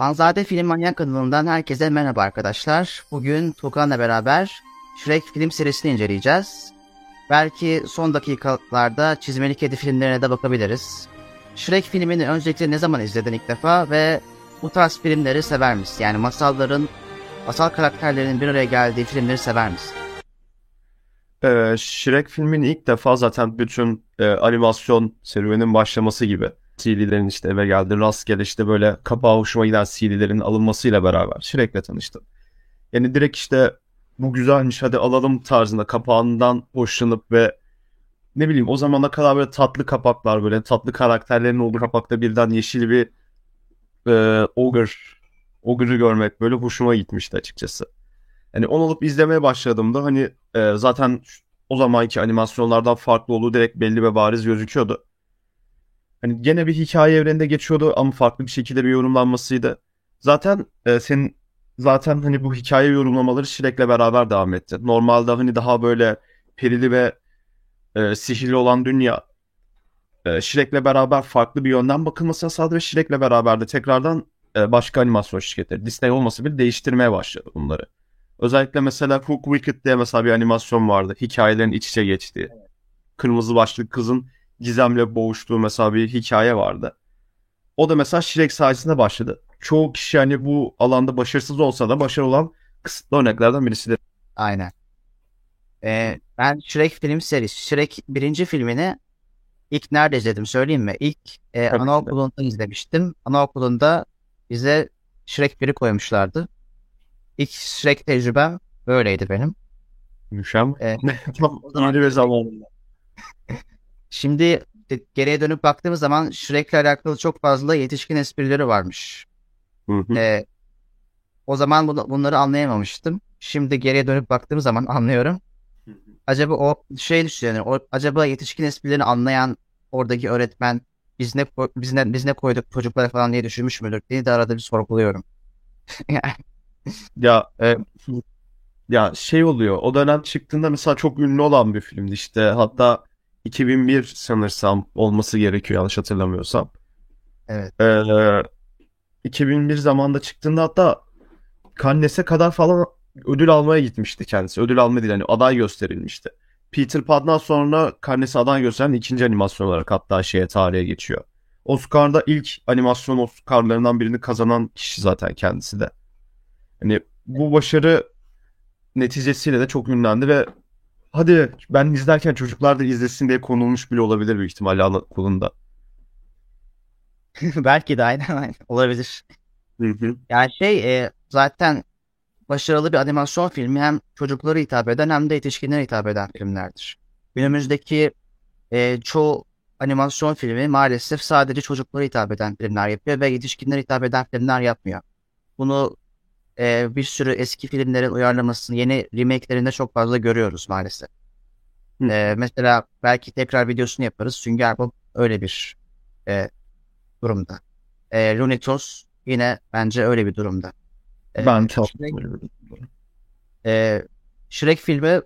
Panzade Film Manyak kanalından herkese merhaba arkadaşlar. Bugün Tukan'la beraber Shrek film serisini inceleyeceğiz. Belki son dakikalarda Çizmeli Kedi filmlerine de bakabiliriz. Shrek filmini öncelikle ne zaman izledin ilk defa ve bu tarz filmleri sever misin? Yani masalların, masal karakterlerin bir araya geldiği filmleri sever misin? Ee, Shrek filmin ilk defa zaten bütün e, animasyon serüvenin başlaması gibi. CD'lerin işte eve geldi rastgele işte böyle kapağı hoşuma giden CD'lerin alınmasıyla beraber Shrek'le tanıştım. Yani direkt işte bu güzelmiş hadi alalım tarzında kapağından hoşlanıp ve ne bileyim o zamana kadar böyle tatlı kapaklar böyle tatlı karakterlerin olduğu kapakta birden yeşil bir e, ogre ogre'ı görmek böyle hoşuma gitmişti açıkçası. Hani onu alıp izlemeye başladığımda hani e, zaten o zamanki animasyonlardan farklı olduğu direkt belli ve bariz gözüküyordu. Hani gene bir hikaye evreninde geçiyordu ama farklı bir şekilde bir yorumlanmasıydı. Zaten e, senin zaten hani bu hikaye yorumlamaları Shrek'le beraber devam etti. Normalde hani daha böyle perili ve e, sihirli olan dünya e, Shrek'le beraber farklı bir yönden bakılmasına sağladı ve Shrek'le beraber de tekrardan e, başka animasyon şirketleri Disney olması bile değiştirmeye başladı bunları. Özellikle mesela Hook Wicked diye mesela bir animasyon vardı. Hikayelerin iç içe geçtiği. Kırmızı başlı kızın gizemle boğuştuğu mesela bir hikaye vardı. O da mesela Shrek sayesinde başladı. Çoğu kişi hani bu alanda başarısız olsa da başarılı olan kısıtlı örneklerden birisidir. Aynen. Ee, ben Shrek film serisi, Shrek birinci filmini ilk nerede izledim söyleyeyim mi? İlk e, Tabii ki de. anaokulunda izlemiştim. Anaokulunda bize Shrek 1'i koymuşlardı. İlk Shrek tecrübem böyleydi benim. Müşem. Ee, Tam öyle bir zamanında. Şimdi de- geriye dönüp baktığımız zaman Shrek'le alakalı çok fazla yetişkin esprileri varmış. Hı hı. Ee, o zaman bunu- bunları anlayamamıştım. Şimdi geriye dönüp baktığım zaman anlıyorum. Acaba o şey düşünüyorum. O, acaba yetişkin esprilerini anlayan oradaki öğretmen biz ne biz ne, biz ne koyduk çocuklara falan diye düşünmüş müdür diye de arada bir sorguluyorum. Ya Evet. ya şey oluyor. O dönem çıktığında mesela çok ünlü olan bir filmdi işte. Hatta 2001 sanırsam olması gerekiyor yanlış hatırlamıyorsam. Evet. Ee, 2001 zamanında çıktığında hatta Cannes'e kadar falan ödül almaya gitmişti kendisi. Ödül alma değil hani aday gösterilmişti. Peter Pan'dan sonra Cannes'e aday gösteren ikinci animasyon olarak hatta şeye tarihe geçiyor. Oscar'da ilk animasyon Oscar'larından birini kazanan kişi zaten kendisi de. Hani bu başarı neticesiyle de çok ünlendi ve hadi ben izlerken çocuklar da izlesin diye konulmuş bile olabilir büyük ihtimalle anaokulunda. Belki de aynen, aynen olabilir. Yani şey e, zaten başarılı bir animasyon filmi hem çocuklara hitap eden hem de yetişkinlere hitap eden filmlerdir. Günümüzdeki e, çoğu animasyon filmi maalesef sadece çocuklara hitap eden filmler yapıyor ve yetişkinlere hitap eden filmler yapmıyor. Bunu e, bir sürü eski filmlerin uyarlamasını, yeni remake'lerinde çok fazla görüyoruz maalesef. Hı. E, mesela belki tekrar videosunu yaparız. Sünger Bob öyle bir e, durumda. E, Looney Tunes yine bence öyle bir durumda. E, Ben çok Shrek, e, Shrek filmi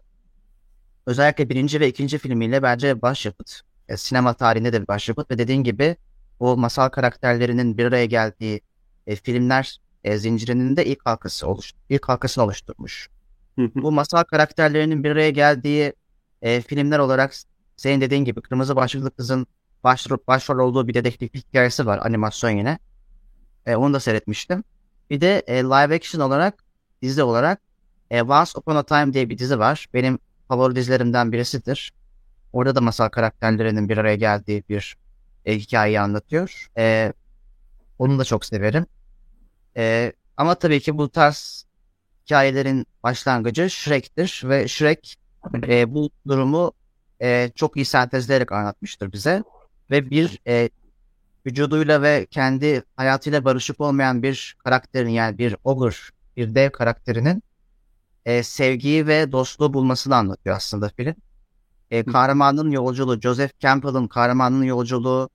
özellikle birinci ve ikinci filmiyle bence başyapıt. E, sinema tarihinde de bir başyapıt ve dediğin gibi o masal karakterlerinin bir araya geldiği e, filmler e, zincirinin de ilk halkası oluş ilk halkasını oluşturmuş. Bu masal karakterlerinin bir araya geldiği e, filmler olarak senin dediğin gibi Kırmızı Başlıklı Kız'ın başrol, başrol olduğu bir dedektiflik hikayesi var animasyon yine. E, onu da seyretmiştim. Bir de e, live action olarak dizi olarak e, Once Upon a Time diye bir dizi var. Benim favori dizilerimden birisidir. Orada da masal karakterlerinin bir araya geldiği bir e, hikayeyi anlatıyor. E, onu da çok severim. E, ama tabii ki bu tarz hikayelerin başlangıcı Shrek'tir ve Shrek e, bu durumu e, çok iyi sentezleyerek anlatmıştır bize ve bir e, vücuduyla ve kendi hayatıyla barışık olmayan bir karakterin yani bir ogre, bir dev karakterinin e, sevgiyi ve dostluğu bulmasını anlatıyor aslında film. E, kahramanın yolculuğu, Joseph Campbell'ın kahramanın yolculuğu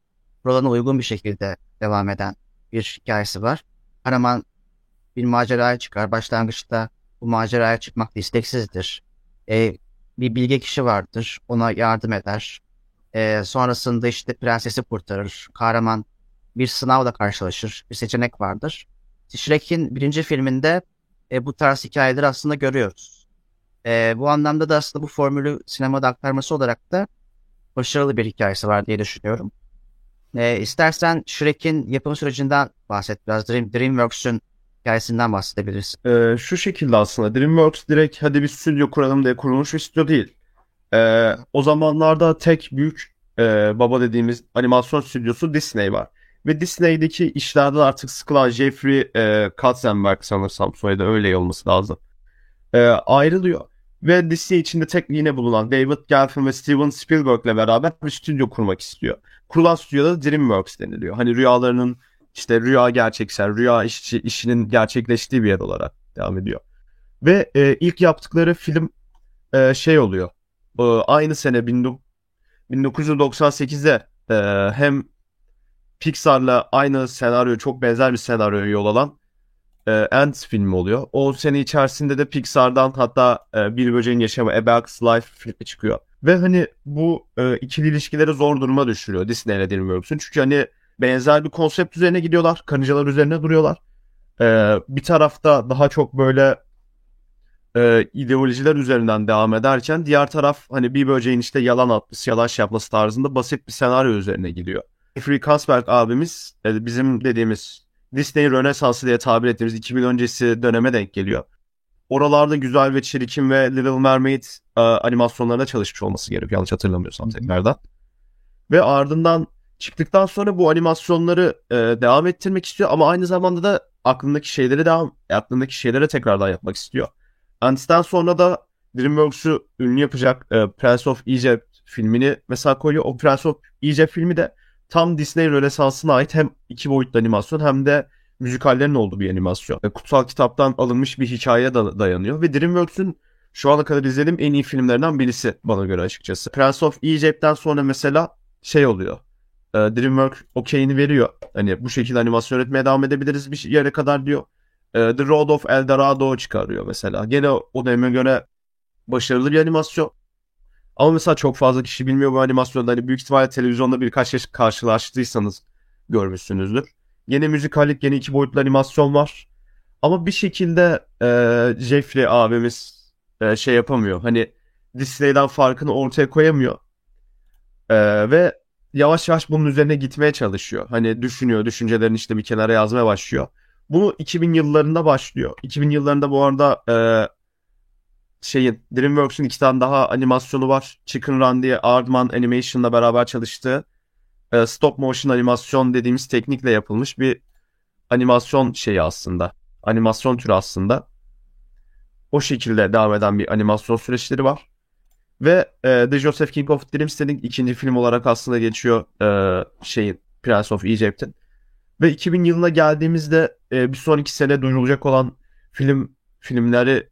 rolana uygun bir şekilde devam eden bir hikayesi var. Kahraman bir maceraya çıkar. Başlangıçta bu maceraya çıkmakta isteksizdir. E, bir bilge kişi vardır. Ona yardım eder. E, sonrasında işte prensesi kurtarır. Kahraman bir sınavla karşılaşır. Bir seçenek vardır. Shrek'in birinci filminde e, bu tarz hikayeleri aslında görüyoruz. E, bu anlamda da aslında bu formülü sinemada aktarması olarak da başarılı bir hikayesi var diye düşünüyorum. E, istersen Shrek'in yapım sürecinden bahset biraz. Dream, DreamWorks'ün hikayesinden bahsedebilirsin. Ee, şu şekilde aslında DreamWorks direkt hadi bir stüdyo kuralım diye kurulmuş bir stüdyo değil. Ee, o zamanlarda tek büyük e, baba dediğimiz animasyon stüdyosu Disney var. Ve Disney'deki işlerden artık sıkılan Jeffrey e, Katzenberg sanırsam soyadı öyle olması lazım. E, ayrılıyor. Ve Disney içinde tekliğine bulunan David Gelfand ve Steven Spielberg'le beraber bir stüdyo kurmak istiyor. Kurulan stüdyoda DreamWorks deniliyor. Hani rüyalarının işte rüya gerçeksel, rüya işçi, işinin gerçekleştiği bir yer olarak devam ediyor. Ve e, ilk yaptıkları film e, şey oluyor. E, aynı sene 1998'de e, hem Pixar'la aynı senaryo, çok benzer bir senaryoya yol alan e, Ant filmi oluyor. O sene içerisinde de Pixar'dan hatta e, Bir Böceğin Yaşamı, A Bug's Life filmi çıkıyor. Ve hani bu e, ikili ilişkileri zor duruma düşürüyor Disney ile DreamWorks'un. Çünkü hani benzer bir konsept üzerine gidiyorlar. Karıncalar üzerine duruyorlar. Ee, bir tarafta daha çok böyle e, ideolojiler üzerinden devam ederken diğer taraf hani bir böceğin işte yalan atması, yalan şey yapması tarzında basit bir senaryo üzerine gidiyor. Jeffrey Kasberg abimiz e, bizim dediğimiz Disney Rönesansı diye tabir ettiğimiz 2000 öncesi döneme denk geliyor. Oralarda güzel ve çirkin ve Little Mermaid e, animasyonlarına çalışmış olması gerekiyor yanlış hatırlamıyorsam tekrardan. Ve ardından çıktıktan sonra bu animasyonları e, devam ettirmek istiyor ama aynı zamanda da aklındaki şeyleri devam aklındaki şeylere tekrardan yapmak istiyor. Antis'ten sonra da DreamWorks'u ünlü yapacak e, Prince of Egypt filmini mesela koyuyor. O Prince of Egypt filmi de tam Disney Rönesansı'na ait hem iki boyutlu animasyon hem de müzikallerin olduğu bir animasyon. E, kutsal kitaptan alınmış bir hikayeye da dayanıyor ve DreamWorks'un şu ana kadar izlediğim en iyi filmlerinden birisi bana göre açıkçası. Prince of Egypt'ten sonra mesela şey oluyor e, DreamWorks okeyini veriyor. Hani bu şekilde animasyon üretmeye devam edebiliriz bir yere kadar diyor. E, The Road of El Dorado çıkarıyor mesela. Gene o döneme göre başarılı bir animasyon. Ama mesela çok fazla kişi bilmiyor bu animasyonda. Hani büyük ihtimalle televizyonda birkaç yaş karşılaştıysanız görmüşsünüzdür. Yine müzikallik, yine iki boyutlu animasyon var. Ama bir şekilde e, Jeffrey abimiz e, şey yapamıyor. Hani Disney'den farkını ortaya koyamıyor. E, ve yavaş yavaş bunun üzerine gitmeye çalışıyor. Hani düşünüyor, düşüncelerini işte bir kenara yazmaya başlıyor. Bunu 2000 yıllarında başlıyor. 2000 yıllarında bu arada e, şeyin DreamWorks'un iki tane daha animasyonu var. Chicken Run diye Aardman Animation'la beraber çalıştığı e, stop motion animasyon dediğimiz teknikle yapılmış bir animasyon şeyi aslında. Animasyon türü aslında. O şekilde devam eden bir animasyon süreçleri var. Ve e, The Joseph King of Dreams dedik ikinci film olarak aslında geçiyor e, şeyin Prince of Egypt'in. Ve 2000 yılına geldiğimizde e, bir sonraki sene duyurulacak olan film filmleri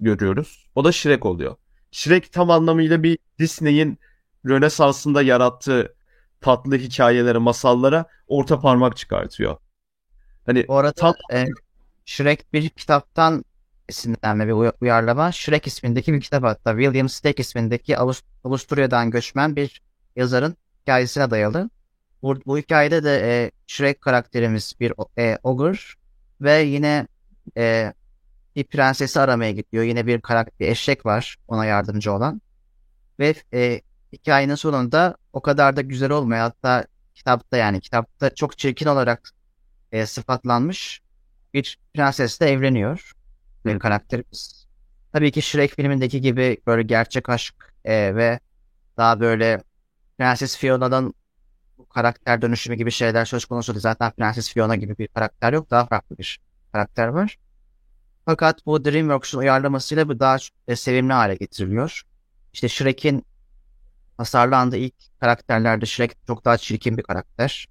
görüyoruz. O da Shrek oluyor. Shrek tam anlamıyla bir Disney'in Rönesans'ında yarattığı tatlı hikayelere, masallara orta parmak çıkartıyor. Hani Bu arada tam... e, Shrek bir kitaptan esinlenme bir uyarlama. Shrek ismindeki bir kitap hatta William Steig ismindeki Avust Avusturya'dan göçmen bir yazarın hikayesine dayalı. Bu, bu hikayede de e, Shrek karakterimiz bir e, ogre ve yine e, bir prensesi aramaya gidiyor. Yine bir karakter, bir eşek var ona yardımcı olan. Ve e, hikayenin sonunda o kadar da güzel olmuyor. Hatta kitapta yani kitapta çok çirkin olarak e, sıfatlanmış bir prensesle evleniyor bir karakterimiz. Tabii ki Shrek filmindeki gibi böyle gerçek aşk e, ve daha böyle Prenses Fiona'dan karakter dönüşümü gibi şeyler söz konusu değil. Zaten Prenses Fiona gibi bir karakter yok. Daha farklı bir karakter var. Fakat bu DreamWorks'un uyarlamasıyla bu daha e, sevimli hale getiriliyor. İşte Shrek'in tasarlandığı ilk karakterlerde Shrek çok daha çirkin bir karakter.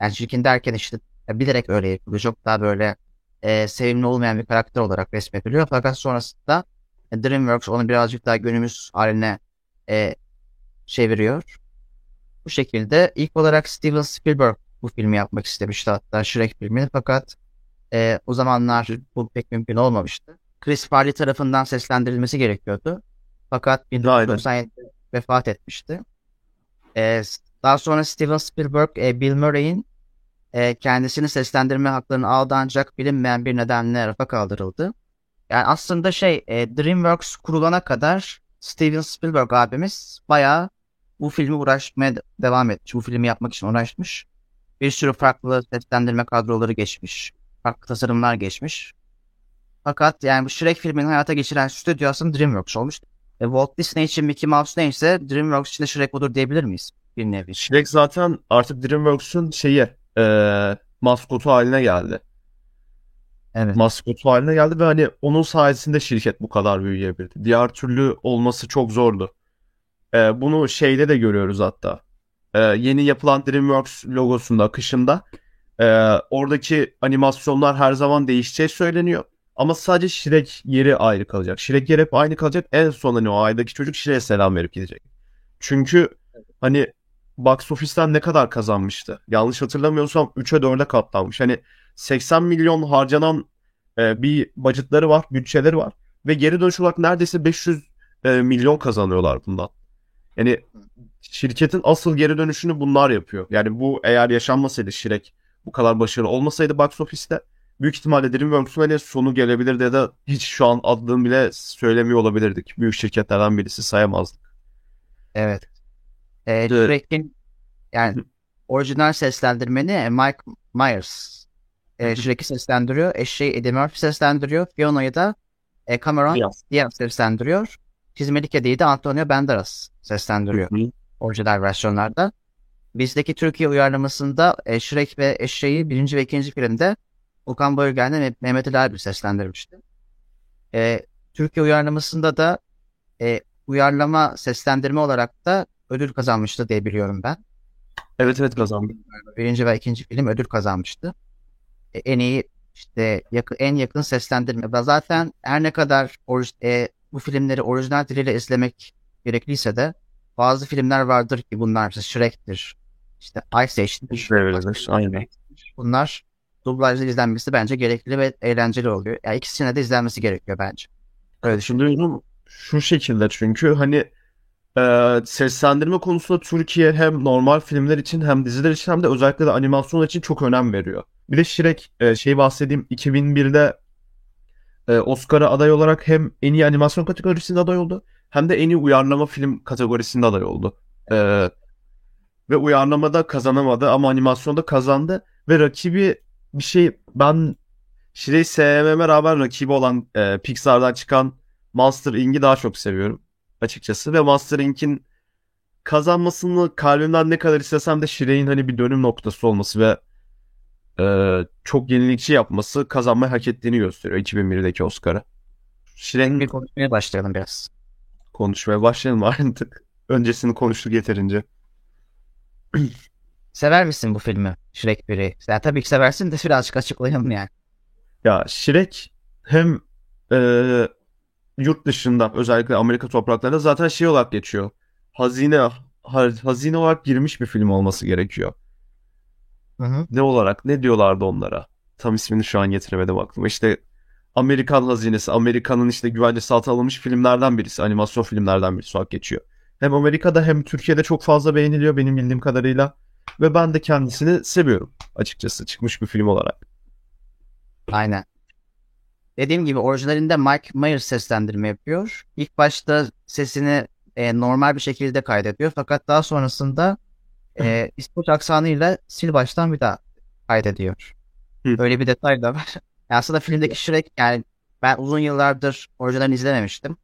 Yani çirkin derken işte bilerek öyle yapılıyor. Çok daha böyle e, sevimli olmayan bir karakter olarak resmediliyor. Fakat sonrasında e, DreamWorks onu birazcık daha günümüz haline e, çeviriyor. Bu şekilde ilk olarak Steven Spielberg bu filmi yapmak istemişti hatta Shrek filmini fakat e, o zamanlar bu pek mümkün olmamıştı. Chris Farley tarafından seslendirilmesi gerekiyordu. Fakat 1997'de vefat etmişti. E, daha sonra Steven Spielberg, e, Bill Murray'in e, kendisini seslendirme haklarını aldı ancak bilinmeyen bir nedenle rafa kaldırıldı. Yani aslında şey e, DreamWorks kurulana kadar Steven Spielberg abimiz bayağı bu filmi uğraşmaya de- devam etmiş. Bu filmi yapmak için uğraşmış. Bir sürü farklı seslendirme kadroları geçmiş. Farklı tasarımlar geçmiş. Fakat yani bu Shrek filmini hayata geçiren stüdyo aslında DreamWorks olmuş. E, Walt Disney için Mickey Mouse neyse DreamWorks için de Shrek budur diyebilir miyiz? Bir nevi. Shrek zaten artık DreamWorks'un şeyi e, maskotu haline geldi. Evet. Maskotu haline geldi ve hani onun sayesinde şirket bu kadar büyüyebildi. Diğer türlü olması çok zordu. E, bunu şeyde de görüyoruz hatta. E, yeni yapılan DreamWorks logosunda, akışında e, oradaki animasyonlar her zaman değişeceği söyleniyor. Ama sadece Shrek yeri ayrı kalacak. Shrek yeri hep aynı kalacak. En son hani o aydaki çocuk Shrek'e selam verip gidecek. Çünkü hani box office'ten ne kadar kazanmıştı? Yanlış hatırlamıyorsam 3'e 4'e katlanmış. Hani 80 milyon harcanan e, bir budgetları var, bütçeleri var. Ve geri dönüş olarak neredeyse 500 e, milyon kazanıyorlar bundan. Yani şirketin asıl geri dönüşünü bunlar yapıyor. Yani bu eğer yaşanmasaydı Shrek bu kadar başarılı olmasaydı box office'te büyük ihtimalle DreamWorks'un hani sonu gelebilirdi ya da hiç şu an adını bile söylemiyor olabilirdik. Büyük şirketlerden birisi sayamazdık. Evet. E, Evet. Shrek'in yani orijinal seslendirmeni e, Mike Myers. E, Shrek'i seslendiriyor. Eşeği Eddie Murphy seslendiriyor. Fiona'yı da e, Cameron Diaz. Diaz seslendiriyor. Çizmeli Kedi'yi de Antonio Banderas seslendiriyor orijinal versiyonlarda. Bizdeki Türkiye uyarlamasında e, Shrek ve Eşeği birinci ve ikinci filmde Okan Bayülgen'de Meh- Mehmet Ali Erbil seslendirmişti. E, Türkiye uyarlamasında da e, uyarlama seslendirme olarak da ödül kazanmıştı diye biliyorum ben. Evet evet kazandı. Birinci ve ikinci film ödül kazanmıştı. E, en iyi işte yakın, en yakın seslendirme. Ben zaten her ne kadar orij- e, bu filmleri orijinal diliyle izlemek gerekliyse de bazı filmler vardır ki bunlar Shrek'tir, işte Ice Age'dir. Çevrilir, aynen. Bunlar dublajla izlenmesi bence gerekli ve eğlenceli oluyor. Yani ikisine de izlenmesi gerekiyor bence. Öyle düşünüyorum. Şu şekilde çünkü hani e, seslendirme konusunda Türkiye hem normal filmler için hem diziler için hem de özellikle de animasyon için çok önem veriyor. Bir de Shrek e, şey bahsedeyim 2001'de e, Oscar'a aday olarak hem en iyi animasyon kategorisinde aday oldu hem de en iyi uyarlama film kategorisinde aday oldu. E, ve uyarlamada kazanamadı ama animasyonda kazandı ve rakibi bir şey ben Shrek'i sevmeme rağmen rakibi olan e, Pixar'dan çıkan Monster Inc.'i daha çok seviyorum açıkçası ve Monster Inc.'in kazanmasını kalbimden ne kadar istesem de Shrek'in hani bir dönüm noktası olması ve e, çok yenilikçi yapması kazanmayı hak ettiğini gösteriyor 2001'deki Oscar'ı. Shrek'in Bir konuşmaya başlayalım biraz. konuşmaya başlayalım artık. Öncesini konuştuk yeterince. Sever misin bu filmi? Shrek 1'i. Yani tabii ki seversin de birazcık açıklayalım yani. Ya Shrek hem e, yurt dışında özellikle Amerika topraklarında zaten şey olarak geçiyor. Hazine ha- hazine olarak girmiş bir film olması gerekiyor. Hı hı. Ne olarak ne diyorlardı onlara? Tam ismini şu an getiremedim aklıma. İşte Amerikan hazinesi, Amerika'nın işte güvencesi altına alınmış filmlerden birisi, animasyon filmlerden birisi olarak geçiyor. Hem Amerika'da hem Türkiye'de çok fazla beğeniliyor benim bildiğim kadarıyla. Ve ben de kendisini seviyorum açıkçası çıkmış bir film olarak. Aynen. Dediğim gibi orijinalinde Mike Myers seslendirme yapıyor. İlk başta sesini e, normal bir şekilde kaydediyor. Fakat daha sonrasında e, İskoç aksanıyla sil baştan bir daha kaydediyor. Öyle bir detay da var. Yani aslında filmdeki Shrek yani ben uzun yıllardır orijinalini izlememiştim.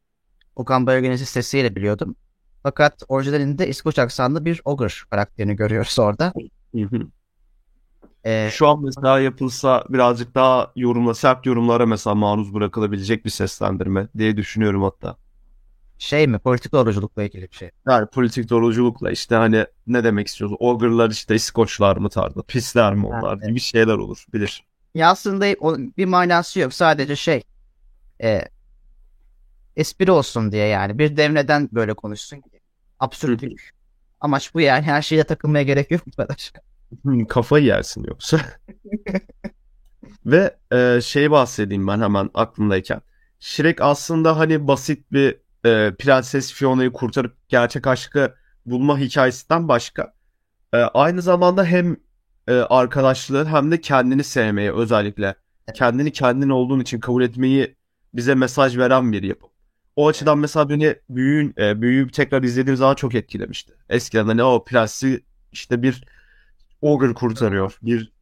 Okan Bayülgen'in sesiyle biliyordum. Fakat orijinalinde İskoç aksanlı bir ogre karakterini görüyoruz orada. E, Şu an mesela yapılsa birazcık daha yorumla, sert yorumlara mesela maruz bırakılabilecek bir seslendirme diye düşünüyorum hatta. şey mi politik doğruculukla ilgili bir şey. Yani politik doğruculukla işte hani ne demek istiyoruz? Ogre'lar işte İskoçlar mı tarzı, pisler mi onlar Evet. gibi şeyler olur bilir. Ya aslında bir manası yok. Sadece şey e, espri olsun diye yani. Bir dev neden böyle konuşsun? Absürtlük. Amaç bu yani. Her şeye takılmaya gerek yok bu kadar. Kafayı yersin yoksa. Ve e, şey bahsedeyim ben hemen aklımdayken. Shrek aslında hani basit bir e, Prenses Fiona'yı kurtarıp gerçek aşkı bulma hikayesinden başka. e, aynı zamanda hem e, arkadaşlığı hem de kendini sevmeyi özellikle. Kendini kendin olduğun için kabul etmeyi bize mesaj veren bir yapım. O açıdan mesela beni büyüğün, e, büyüyü tekrar izlediğim zaman çok etkilemişti. Eskiden hani o prensi işte bir ogre kurtarıyor. Bir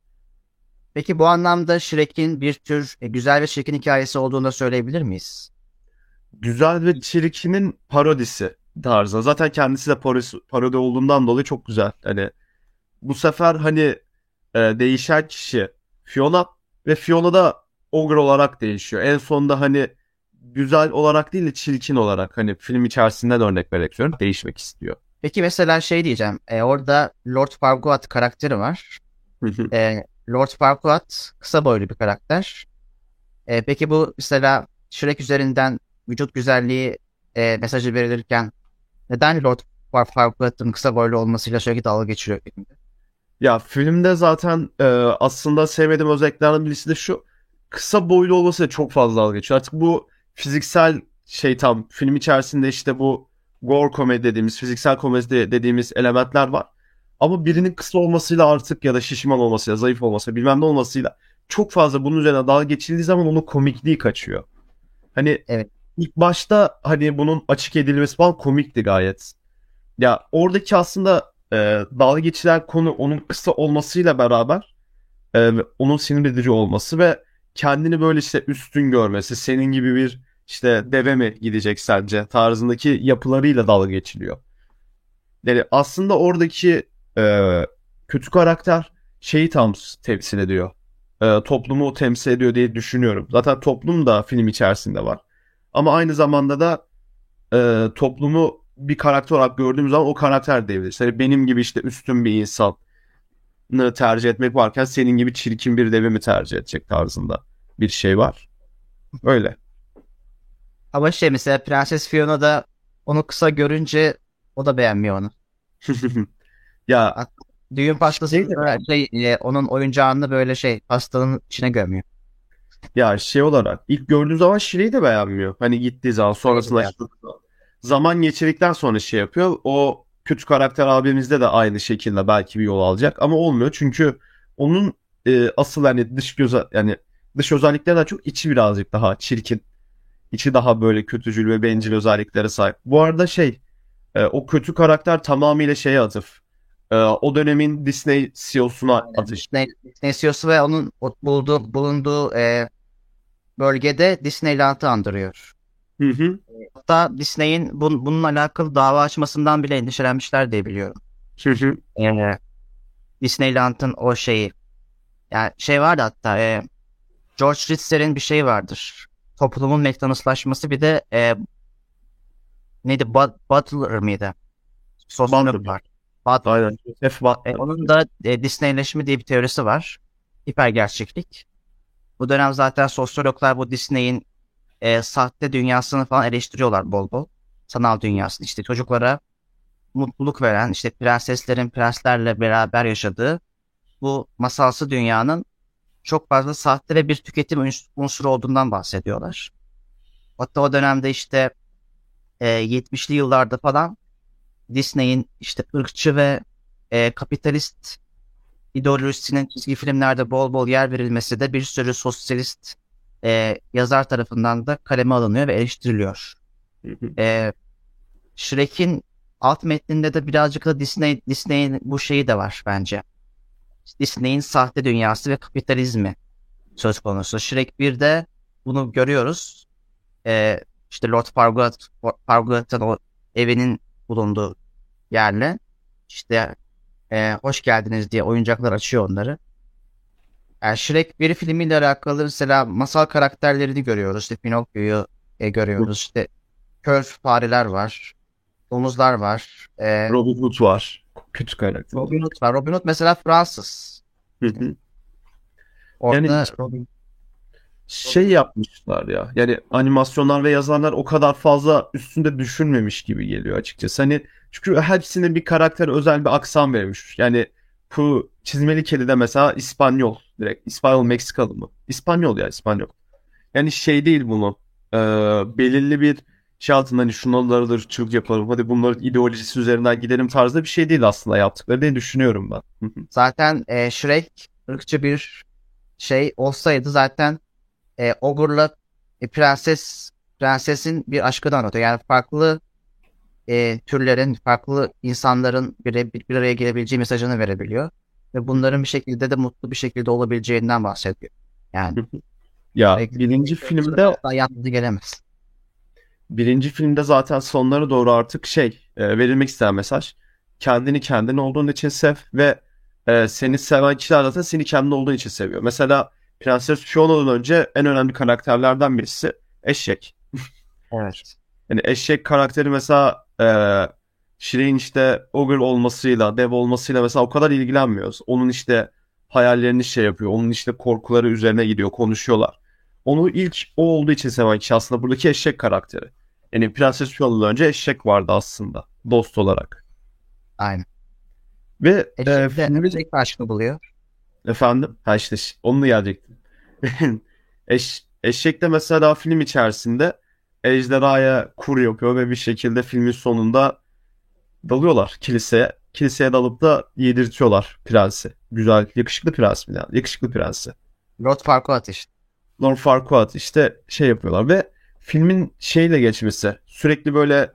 Peki bu anlamda Shrek'in bir tür e, güzel ve çirkin hikayesi olduğunu da söyleyebilir miyiz? güzel ve çirkinin parodisi tarzı. Zaten kendisi de parodi, parodi olduğundan dolayı çok güzel. Hani bu sefer hani e, değişen kişi Fiona ve Fiona da ogre olarak değişiyor. En sonunda hani güzel olarak değil de çirkin olarak hani film içerisinde de örnek vererek söylüyorum değişmek istiyor. Peki mesela şey diyeceğim. E, orada Lord Farquaad karakteri var. E, Lord Farquaad kısa boylu bir karakter. E, peki bu mesela Shrek üzerinden vücut güzelliği e, mesajı verilirken neden Lord Far- Farquaad'ın kısa boylu olmasıyla sürekli dalga geçiriyor filmde? Ya filmde zaten e, aslında sevmediğim özelliklerden birisi de şu. Kısa boylu olması da çok fazla dalga geçiyor. Artık bu fiziksel şey tam film içerisinde işte bu gore komedi dediğimiz, fiziksel komedi dediğimiz elementler var. Ama birinin kısa olmasıyla artık ya da şişman olmasıyla, zayıf olmasıyla, bilmem ne olmasıyla çok fazla bunun üzerine dalga geçildiği zaman onun komikliği kaçıyor. Hani Evet. ilk başta hani bunun açık edilmesi falan komikti gayet. Ya oradaki aslında e, dalga geçilen konu onun kısa olmasıyla beraber e, onun sinir edici olması ve kendini böyle işte üstün görmesi, senin gibi bir işte deve mi gidecek sence tarzındaki yapılarıyla dalga geçiliyor. Yani aslında oradaki e, kötü karakter şeyi tam temsil ediyor. E, toplumu temsil ediyor diye düşünüyorum. Zaten toplum da film içerisinde var. Ama aynı zamanda da e, toplumu bir karakter olarak gördüğümüz zaman o karakter devrilir. Yani benim gibi işte üstün bir insanı tercih etmek varken senin gibi çirkin bir devi mi tercih edecek tarzında bir şey var. Öyle. Ama şey mesela Prenses Fiona da onu kısa görünce o da beğenmiyor onu. ya Düğün pastasında şey, e, onun oyuncağını böyle şey pastanın içine gömüyor. ya şey olarak ilk gördüğü zaman Şire'yi de beğenmiyor. Hani gittiği zaman sonrasında Evet. zaman geçirdikten sonra şey yapıyor. O kötü karakter abimizde de aynı şekilde belki bir yol alacak ama olmuyor çünkü onun e, asıl hani dış göz yani dış özelliklerden çok içi birazcık daha çirkin. İçi daha böyle kötücül ve bencil özelliklere sahip. Bu arada şey e, o kötü karakter tamamıyla şeye atıf. E, o dönemin Disney CEO'suna atıf. Disney, Disney CEO'su ve onun bulduğu, bulunduğu e, bölgede Disneyland'ı andırıyor. Hı hı. Hatta Disney'in bun, bununla alakalı dava açmasından bile endişelenmişler diye biliyorum. Hı hı. Ee, Disneyland'ın o şeyi. Yani şey vardı hatta e, George Ritzer'in bir şeyi vardır. Toplumun McDonald'slaşması bir de e, neydi? Bud- Butler mıydı? Sosyolog Butler. Butler. Aynen. F. Butler. E, onun da e, Disneyleşme diye bir teorisi var. Hiper gerçeklik. Bu dönem zaten sosyologlar bu Disney'in e, sahte dünyasını falan eleştiriyorlar bol bol. Sanal dünyasını. İşte çocuklara mutluluk veren, işte prenseslerin prenslerle beraber yaşadığı bu masalsı dünyanın çok fazla sahte ve bir tüketim unsuru olduğundan bahsediyorlar. Hatta o dönemde işte e, 70'li yıllarda falan Disney'in işte ırkçı ve e, kapitalist ideolojisinin çizgi filmlerde bol bol yer verilmesi de bir sürü sosyalist e, yazar tarafından da kaleme alınıyor ve eleştiriliyor. E, Shrek'in alt metninde de birazcık da Disney Disney'in bu şeyi de var bence. Disney'in sahte dünyası ve kapitalizmi söz konusu. Shrek 1'de bunu görüyoruz. E, işte Lord Farquaad, o evinin bulunduğu yerle işte e, hoş geldiniz diye oyuncaklar açıyor onları. Yani Shrek 1 filmiyle alakalı mesela masal karakterlerini görüyoruz. İşte Pinokyo'yu e, görüyoruz. İşte kör fareler var. Domuzlar var. E, Robin Hood var. Kötü karakter. Robin Hood var. Robin Hood mesela Fransız. Hı hı. Orada Yani- Robin şey yapmışlar ya. Yani animasyonlar ve yazarlar o kadar fazla üstünde düşünmemiş gibi geliyor açıkçası. Hani çünkü hepsine bir karakter özel bir aksan verilmiş. Yani bu çizmeli kedide mesela İspanyol direkt. İspanyol Meksikalı mı? İspanyol ya İspanyol. Yani şey değil bunu. Ee, belirli bir şey altında hani şunları çılgın yapalım. Hadi bunların ideolojisi üzerinden gidelim tarzda bir şey değil aslında yaptıkları diye düşünüyorum ben. Zaten e, Shrek ırkçı bir şey olsaydı zaten e, Ogur'la e, prenses prensesin bir aşkını anlatıyor. Yani farklı e, türlerin, farklı insanların bir, bir, araya gelebileceği mesajını verebiliyor. Ve bunların bir şekilde de mutlu bir şekilde olabileceğinden bahsediyor. Yani Ya birinci filmde daha yalnız gelemez. Birinci filmde zaten sonlara doğru artık şey e, verilmek istenen mesaj. Kendini kendin olduğun için sev ve e, seni seven kişiler zaten seni kendin olduğun için seviyor. Mesela Prenses Fiona'dan önce en önemli karakterlerden birisi eşek. Evet. Yani eşek karakteri mesela e, Shrek'in işte ogre olmasıyla, dev olmasıyla mesela o kadar ilgilenmiyoruz. Onun işte hayallerini şey yapıyor. Onun işte korkuları üzerine gidiyor, konuşuyorlar. Onu ilk o olduğu için seven kişi aslında buradaki eşek karakteri. Yani Prenses Fiona'dan önce eşek vardı aslında dost olarak. Aynen. Ve e, Eşek de filmin- tek aşkı buluyor. Efendim? Ha işte onunla gelecektim. Eş, eşek de mesela film içerisinde ejderhaya kur yapıyor ve bir şekilde filmin sonunda dalıyorlar kiliseye. Kiliseye dalıp da yedirtiyorlar prensi. Güzel, yakışıklı prens mi yani? Yakışıklı prensi. Lord Farquaad işte. Lord Farquaad işte şey yapıyorlar ve filmin şeyle geçmesi sürekli böyle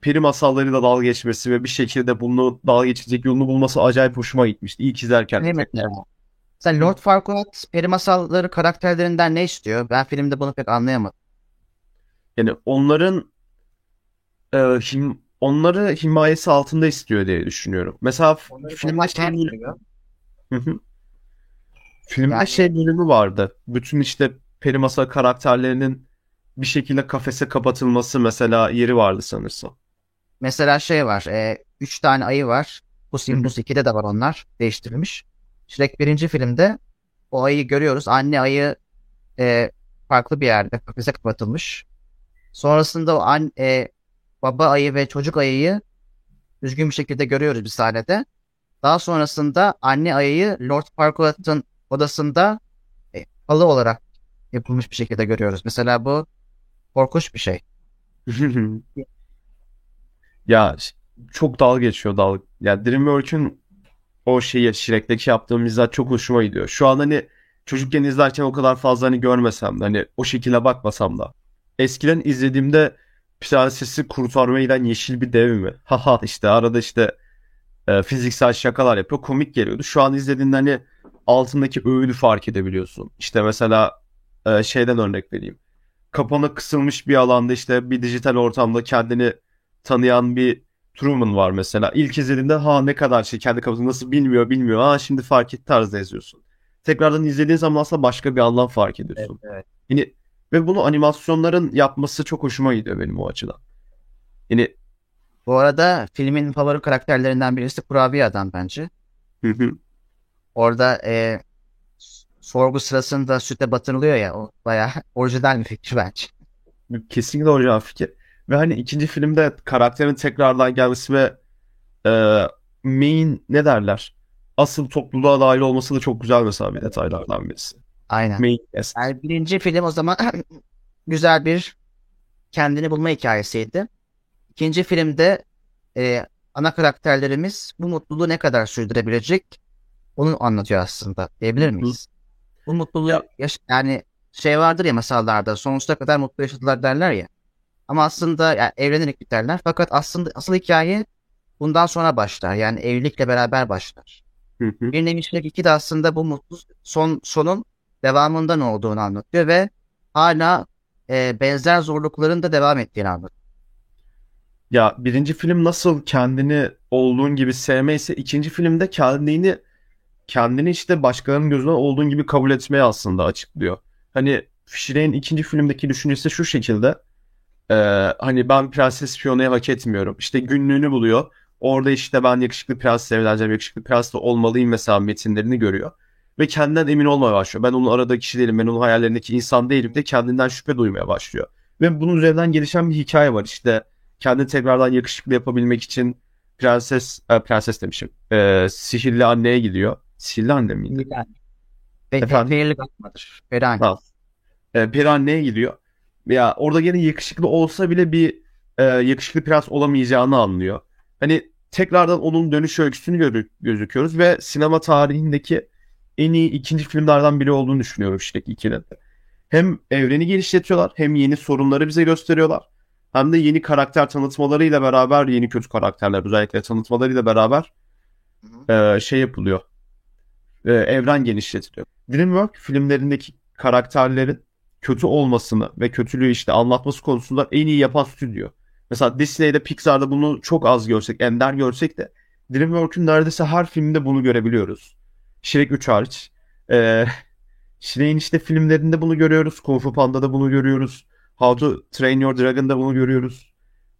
peri masallarıyla dalga geçmesi ve bir şekilde bunu dalga geçecek yolunu bulması acayip hoşuma gitmişti. İlk izlerken. Mi? Sen Lord Farquaad peri masalları karakterlerinden ne istiyor? Ben filmde bunu pek anlayamadım. Yani onların e, him- onları himayesi altında istiyor diye düşünüyorum. Mesela f- filmde şey, filmde Yani- şey bölümü vardı. Bütün işte peri masal karakterlerinin bir şekilde kafese kapatılması mesela yeri vardı sanırsam. Mesela şey var. E, üç tane ayı var. Hı. Simbus 2'de de var onlar. Değiştirilmiş. Shrek birinci filmde o ayıyı görüyoruz. Anne ayı e, farklı bir yerde kafese kapatılmış. Sonrasında o an, e, baba ayı ve çocuk ayıyı düzgün bir şekilde görüyoruz bir sahnede. Daha sonrasında anne ayıyı Lord Farquaad'ın odasında e, halı olarak yapılmış bir şekilde görüyoruz. Mesela bu korkunç bir şey. Ya çok dalga geçiyor dalga. Ya DreamWorks'ün o şeyi Shrek'teki yaptığı mizah çok hoşuma gidiyor. Şu an hani çocukken izlerken o kadar fazla hani görmesem de hani o şekilde bakmasam da. Eskiden izlediğimde prensesi kurtarmaya giden yeşil bir dev mi? Haha işte arada işte e, fiziksel şakalar yapıyor. Komik geliyordu. Şu an izlediğinde hani altındaki öğünü fark edebiliyorsun. İşte mesela e, şeyden örnek vereyim. Kapana kısılmış bir alanda işte bir dijital ortamda kendini tanıyan bir Truman var mesela. İlk izlediğinde ha ne kadar şey kendi kafasında nasıl bilmiyor bilmiyor. Ha şimdi fark etti tarzda yazıyorsun. Tekrardan izlediğin zaman aslında başka bir anlam fark ediyorsun. evet. Yani ve bunu animasyonların yapması çok hoşuma gidiyor benim o açıdan. Yani Bu arada filmin favori karakterlerinden birisi Kurabiye Adam bence. hı hı. Orada e, sorgu sırasında süte batırılıyor ya o bayağı orijinal bir fikir bence. Kesinlikle orijinal fikir. Ve hani ikinci filmde karakterin tekrardan gelmesi ve e, main ne derler? Asıl topluluğa dahil olması da çok güzel mesela bir detaylardan birisi. Aynen. Main cast. Yani birinci film o zaman güzel bir kendini bulma hikayesiydi. İkinci filmde e, ana karakterlerimiz bu mutluluğu ne kadar sürdürebilecek onu anlatıyor aslında diyebilir miyiz? Bu mutluluğu Ya- yaş- yani şey vardır ya masallarda sonsuza kadar mutlu yaşadılar derler ya. Ama aslında yani evlenerek biterler. Fakat aslında asıl hikaye bundan sonra başlar. Yani evlilikle beraber başlar. Bir nevi Shrek 2 de aslında bu mutlu son sonun devamından olduğunu anlatıyor ve hala e, benzer zorlukların da devam ettiğini anlatıyor. Ya birinci film nasıl kendini olduğun gibi sevmeyse ikinci filmde kendini kendini işte başkalarının gözünden olduğun gibi kabul etmeye aslında açıklıyor. Hani Shrek'in ikinci filmdeki düşüncesi şu şekilde. Ee, hani ben Prenses Fiona'yı hak etmiyorum. İşte günlüğünü buluyor. Orada işte ben yakışıklı prensle evleneceğim, yakışıklı prensle olmalıyım mesela metinlerini görüyor. Ve kendinden emin olmaya başlıyor. Ben onun aradaki kişi değilim, ben onun hayallerindeki insan değilim de kendinden şüphe duymaya başlıyor. Ve bunun üzerinden gelişen bir hikaye var. İşte kendini tekrardan yakışıklı yapabilmek için prenses, e, prenses demişim, e, sihirli anneye gidiyor. Anne miydi? Ve Efendim? Feyirli Godmother. Feri anne. Ha. E, peri anneye gidiyor. Ya orada gene yakışıklı olsa bile bir e, yakışıklı prens olamayacağını anlıyor. Hani tekrardan onun dönüş öyküsünü gör- gözüküyoruz ve sinema tarihindeki en iyi ikinci filmlerden biri olduğunu düşünüyorum Shrek 2'nin. Hem evreni genişletiyorlar hem yeni sorunları bize gösteriyorlar. Hem de yeni karakter tanıtmalarıyla beraber yeni kötü karakterler özellikle tanıtmalarıyla beraber e, şey yapılıyor. E, evren genişletiliyor. DreamWorks filmlerindeki karakterlerin kötü olmasını ve kötülüğü işte anlatması konusunda en iyi yapan stüdyo. Mesela Disney'de Pixar'da bunu çok az görsek, ender görsek de DreamWorks'un neredeyse her filminde bunu görebiliyoruz. Shrek 3 hariç. Ee, Shrek'in işte filmlerinde bunu görüyoruz. Kung Fu Panda'da bunu görüyoruz. How to Train Your Dragon'da bunu görüyoruz.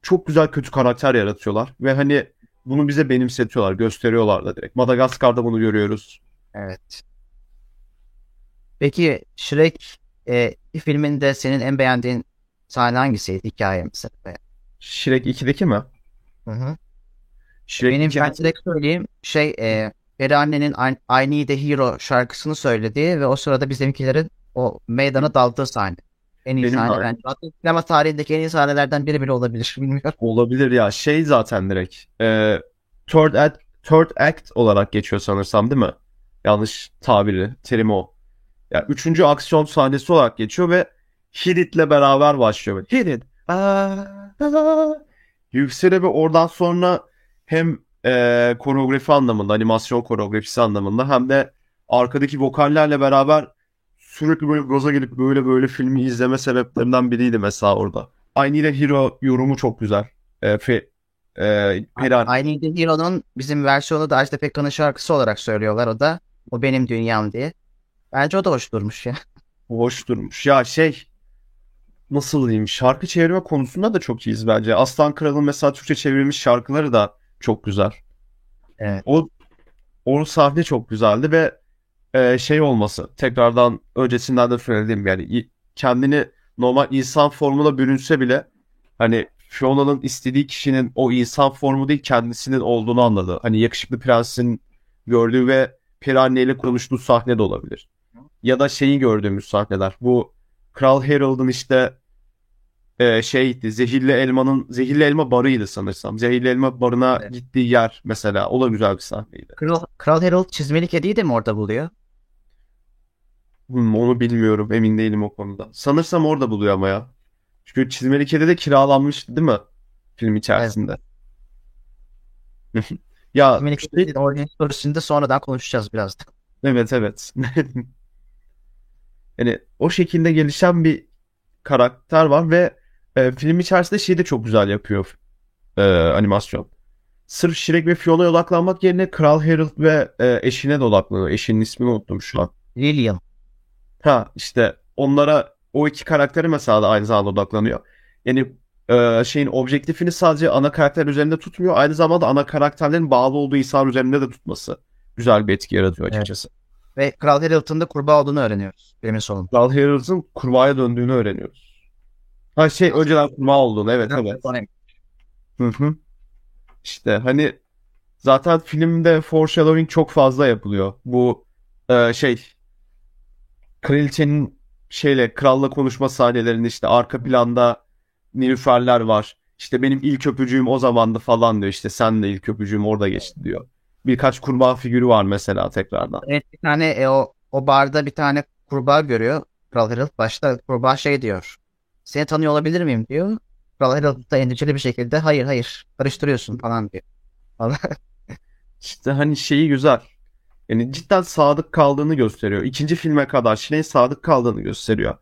Çok güzel kötü karakter yaratıyorlar. Ve hani bunu bize benimsetiyorlar, gösteriyorlar da direkt. Madagaskar'da bunu görüyoruz. Evet. Peki Shrek e, filminde senin en beğendiğin sahne hangisiydi? Hikaye mesela. Shrek 2'deki mi? Hı hı. Shrek Benim 2 ben direkt söyleyeyim şey e, Peri annenin I, I Need a Hero şarkısını söylediği ve o sırada bizimkilerin o meydana daldığı sahne. En iyi Benim sahne de- bence. Hatta sinema tarihindeki en iyi sahnelerden biri bile olabilir. Bilmiyorum. olabilir ya. Şey zaten direkt. E, third, act, third act olarak geçiyor sanırsam değil mi? Yanlış tabiri, terimi o. Ya üçüncü aksiyon sahnesi olarak geçiyor ve Hit It'le beraber başlıyor. Böyle, Hit It. Aa, aa. Yüksele ve oradan sonra hem e, koreografi anlamında, animasyon koreografisi anlamında hem de arkadaki vokallerle beraber sürekli böyle gaza gelip böyle böyle filmi izleme sebeplerinden biriydi mesela orada. I Need Hero yorumu çok güzel. E, fe, e, Peri- I Hero'nun bizim versiyonu da Ajda Pekkan'ın şarkısı olarak söylüyorlar o da. O benim dünyam diye. Bence o da hoş durmuş ya. Hoş durmuş. Ya şey nasıl diyeyim şarkı çevirme konusunda da çok iyiyiz bence. Aslan Kral'ın mesela Türkçe çevrilmiş şarkıları da çok güzel. Evet. O o sahne çok güzeldi ve e, şey olması tekrardan öncesinden de söylediğim yani kendini normal insan formuna bürünse bile hani Fiona'nın istediği kişinin o insan formu değil kendisinin olduğunu anladı. Hani yakışıklı prensin gördüğü ve Peri anneyle konuştuğu sahne de olabilir. Ya da şeyi gördüğümüz sahneler. Bu Kral Harold'un işte e, şeydi zehirli elmanın zehirli elma barıydı sanırsam. Zehirli elma barına Evet. gittiği yer mesela. O da güzel bir sahneydi. Kral, Kral Harold çizmeli kediyi de mi orada buluyor? Hmm, onu bilmiyorum. Emin değilim o konuda. Sanırsam orada buluyor ama ya. Çünkü çizmeli kedi de kiralanmıştı değil mi? Film içerisinde. ya kedinin orijinal storiesini de sonradan konuşacağız birazdan. Evet evet. Yani o şekilde gelişen bir karakter var ve e, film içerisinde şeyi de çok güzel yapıyor e, animasyon. Sırf Shrek ve Fiona'ya odaklanmak yerine Kral Harold ve e, eşine de odaklanıyor. Eşinin ismini unuttum şu an. Lilian. Ha işte onlara o iki karakteri mesela da aynı zamanda odaklanıyor. Yani e, şeyin objektifini sadece ana karakter üzerinde tutmuyor. Aynı zamanda ana karakterlerin bağlı olduğu insan üzerinde de tutması güzel bir etki yaratıyor Evet. açıkçası. Ve Kral Harold'un da kurbağa olduğunu öğreniyoruz filmin sonunda. Kral Harold'un kurbağaya döndüğünü öğreniyoruz. Ha şey önceden kurbağa olduğunu evet evet. Hı hı. İşte hani zaten filmde foreshadowing çok fazla yapılıyor. Bu e, şey kraliçenin şeyle kralla konuşma sahnelerinde işte arka planda nilüferler var. İşte benim ilk öpücüğüm o zamandı falan diyor. İşte sen de ilk öpücüğüm orada geçti diyor. Birkaç kurbağa figürü var mesela tekrardan. Evet bir tane e, o, o barda bir tane kurbağa görüyor. Kral Harold başta kurbağa şey diyor. Seni tanıyor olabilir miyim diyor. Kral Harold da endişeli bir şekilde hayır hayır karıştırıyorsun falan diyor. İşte hani şeyi güzel. Yani cidden sadık kaldığını gösteriyor. İkinci filme kadar Shrek'in sadık kaldığını gösteriyor.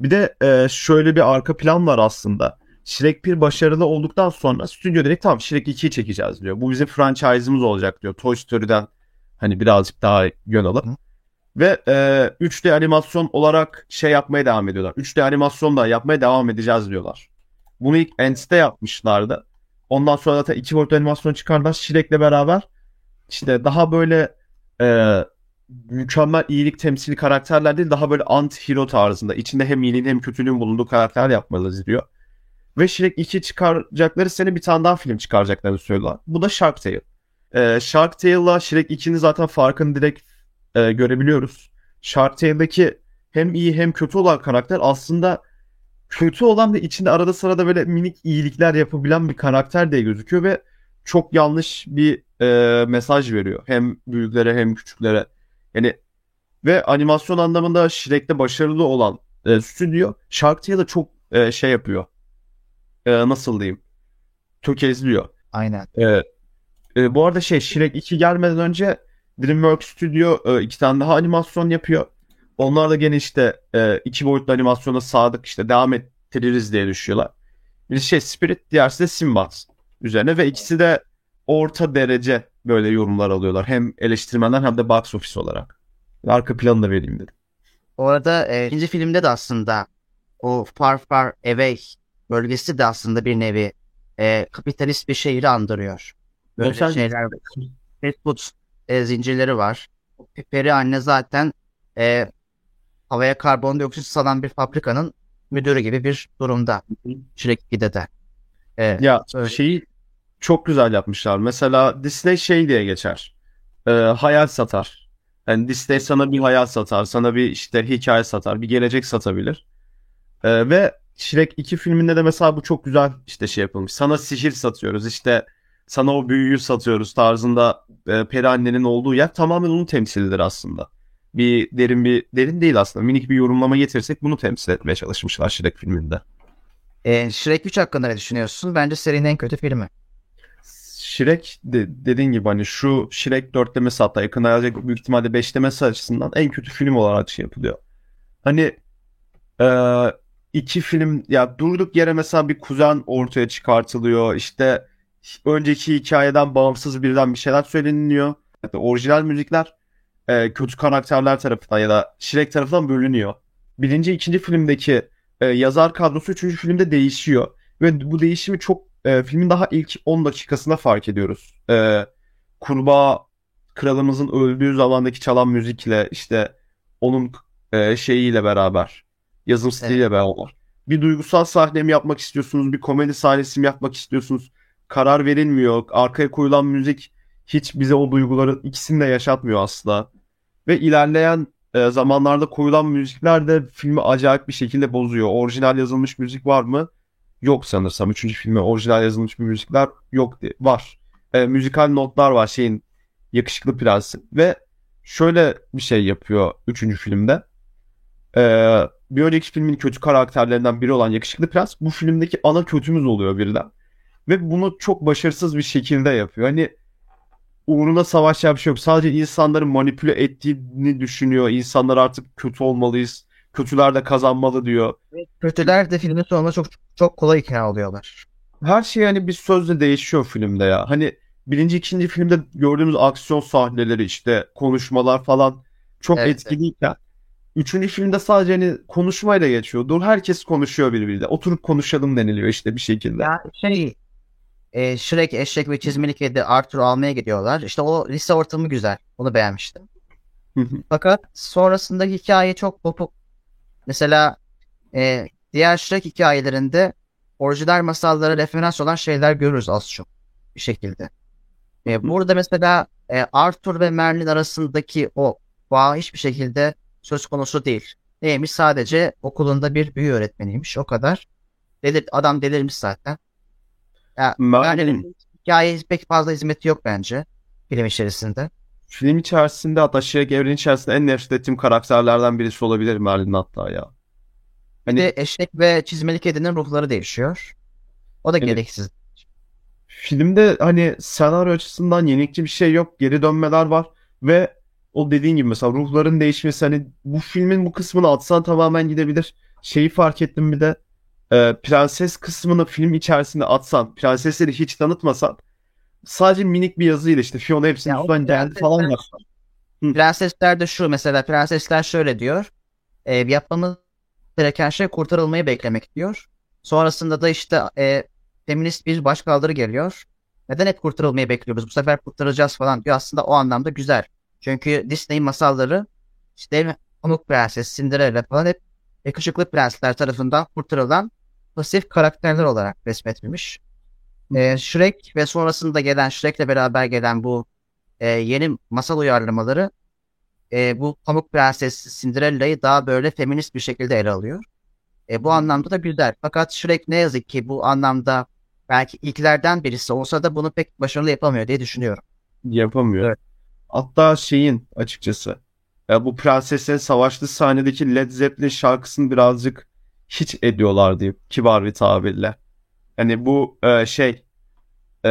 Bir de e, şöyle bir arka plan var aslında. Shrek 1 başarılı olduktan sonra stüdyo direkt tamam Shrek 2'yi çekeceğiz diyor. Bu bizim franchise'ımız olacak diyor. Toy Story'den hani birazcık daha yön alıp. Hı. Ve e, 3D animasyon olarak şey yapmaya devam ediyorlar. 3D animasyon da yapmaya devam edeceğiz diyorlar. Bunu ilk Ents'te yapmışlardı. Ondan sonra zaten 2 boyutlu animasyon çıkardılar Shrek'le beraber. İşte daha böyle e, mükemmel iyilik temsili karakterler değil daha böyle anti-hero tarzında. içinde hem iyiliğin hem kötülüğün bulunduğu karakterler yapmalıyız diyor. Ve Shrek 2 çıkaracakları sene bir tane daha film çıkaracaklarını söylüyorlar. Bu da Shark Tale. E, Shark Tale'la Shrek 2'nin zaten farkını direkt e, görebiliyoruz. Shark Tale'daki hem iyi hem kötü olan karakter aslında kötü olan da içinde arada sırada böyle minik iyilikler yapabilen bir karakter diye gözüküyor ve çok yanlış bir e, mesaj veriyor. Hem büyüklere hem küçüklere. Yani ve animasyon anlamında Shrek'te başarılı olan e, stüdyo Shark da çok e, şey yapıyor. E, nasıl diyeyim? Tökezliyor. Aynen. E, e, bu arada şey Shrek 2 gelmeden önce DreamWorks Studio e, iki tane daha animasyon yapıyor. Onlar da gene işte e, iki boyutlu animasyona sadık işte devam ettiririz diye düşünüyorlar. Birisi şey Spirit, diğerisi de Sinbad üzerine ve ikisi de orta derece böyle yorumlar alıyorlar. Hem eleştirmenler hem de box office olarak. Arka planı da vereyim dedim. Orada e, ikinci filmde de aslında o Far Far Away bölgesi de aslında bir nevi e, kapitalist bir şehri andırıyor. Böyle Mesela- şeyler fast food e, zincirleri var. Peri anne zaten e, havaya karbondioksit salan bir fabrikanın müdürü gibi bir durumda. Shrek 2'de de. E, Ya öyle. şeyi çok güzel yapmışlar. Mesela Disney şey diye geçer. Ee, hayal satar. Yani Disney sana bir hayal satar, sana bir işte hikaye satar, bir gelecek satabilir. Ee, ve Shrek 2 filminde de mesela bu çok güzel işte şey yapılmış. Sana sihir satıyoruz, işte sana o büyüyü satıyoruz tarzında e, peri annenin olduğu yer tamamen onun temsilidir aslında. Bir derin bir derin değil aslında. Minik bir yorumlama getirsek bunu temsil etmeye çalışmışlar Shrek filminde. E, Shrek 3 hakkında ne düşünüyorsun? Bence serinin en kötü filmi. Shrek de, dediğin gibi hani şu Shrek dörtlemesi hatta yakında gelecek büyük ihtimalle beşlemesi açısından en kötü film olarak şey yapılıyor. Hani e, iki film ya durduk yere mesela bir kuzen ortaya çıkartılıyor. İşte önceki hikayeden bağımsız birden bir şeyler söyleniliyor. Hatta orijinal müzikler e, kötü karakterler tarafından ya da Shrek tarafından bölünüyor. Birinci, ikinci filmdeki e, yazar kadrosu üçüncü filmde değişiyor. Ve bu değişimi çok e, filmin daha ilk 10 dakikasında fark ediyoruz. E, kurbağa kralımızın öldüğü zamandaki çalan müzikle işte onun e, şeyiyle beraber yazım stiliyle beraber. Bir duygusal sahne mi yapmak istiyorsunuz bir komedi sahnesi mi yapmak istiyorsunuz? Karar verilmiyor. Arkaya koyulan müzik hiç bize o duyguları ikisini de yaşatmıyor asla. Ve ilerleyen e, zamanlarda koyulan müzikler de filmi acayip bir şekilde bozuyor. Orijinal yazılmış müzik var mı yok sanırsam. Üçüncü filme orijinal yazılmış bir müzikler yok diye. Var. E, müzikal notlar var şeyin Yakışıklı Prensin. Ve şöyle bir şey yapıyor üçüncü filmde. E, bir önceki filmin kötü karakterlerinden biri olan Yakışıklı Prens bu filmdeki ana kötümüz oluyor birden. Ve bunu çok başarısız bir şekilde yapıyor. Hani uğruna savaşacak bir şey. Sadece insanları manipüle ettiğini düşünüyor. İnsanlar artık kötü olmalıyız. Kötüler de kazanmalı diyor. Kötüler de filmin sonunda çok çok kolay ikna oluyorlar. her şey hani bir sözle değişiyor filmde ya. Hani birinci, ikinci filmde gördüğümüz aksiyon sahneleri işte konuşmalar falan çok Evet, etkiliyken üçüncü filmde sadece hani konuşmayla geçiyor. Dur herkes konuşuyor birbiriyle. Oturup konuşalım deniliyor işte bir şekilde. Ya şey e, Shrek, Eşek ve Çizmeli Kedi Arthur almaya gidiyorlar. İşte o lise ortamı güzel. Onu beğenmiştim. Hı hı. Fakat sonrasında hikaye çok kopuk. Mesela e, diğer Shrek hikayelerinde orijinal masallara referans olan şeyler görürüz az çok bir şekilde. E, burada mesela e, Arthur ve Merlin arasındaki o bağ hiçbir şekilde söz konusu değil. Neymiş? Sadece okulunda bir büyü öğretmeniymiş. O kadar. Delir, adam delirmiş zaten. Ya, Merlin Merlin'in hikayeye pek fazla hizmeti yok bence film içerisinde. Film içerisinde hatta evreni içerisinde en nefret ettiğim karakterlerden birisi olabilir Merlin hatta ya. Bir Hani de eşek ve çizmeli kedinin ruhları değişiyor. O da Evet. gereksiz. filmde hani senaryo açısından yenilikçi bir şey yok. Geri dönmeler var ve o dediğin gibi mesela ruhların değişmesi hani bu filmin bu kısmını atsan tamamen gidebilir. Şeyi fark ettim bir de e, prenses kısmını film içerisinde atsan, prensesleri hiç tanıtmasan sadece minik bir yazıyla işte Fiona o üstünden geldi falan yapsan. Prensesler de şu mesela prensesler şöyle diyor. E, yapmamız gereken şey kurtarılmayı beklemek diyor. Sonrasında da işte e, feminist bir başkaldırı geliyor. Neden hep kurtarılmayı bekliyoruz? Bu sefer kurtaracağız falan diyor. Aslında o anlamda güzel. Çünkü Disney masalları işte Pamuk Prenses, Cinderella falan hep yakışıklı prensler tarafından kurtarılan pasif karakterler olarak resmetmiş. E, Shrek ve sonrasında gelen Shrek'le beraber gelen bu e, yeni masal uyarlamaları e, bu Pamuk Prenses Cinderella'yı daha böyle feminist bir şekilde ele alıyor. E, bu anlamda da güzel. Fakat Shrek ne yazık ki bu anlamda belki ilklerden birisi olsa da bunu pek başarılı yapamıyor diye düşünüyorum. Yapamıyor. Evet. Hatta şeyin açıkçası ya bu prenseslerin savaştığı sahnedeki Led Zeppelin şarkısını birazcık hiç ediyorlar diyeyim kibar bir tabirle. Hani bu e, şey e,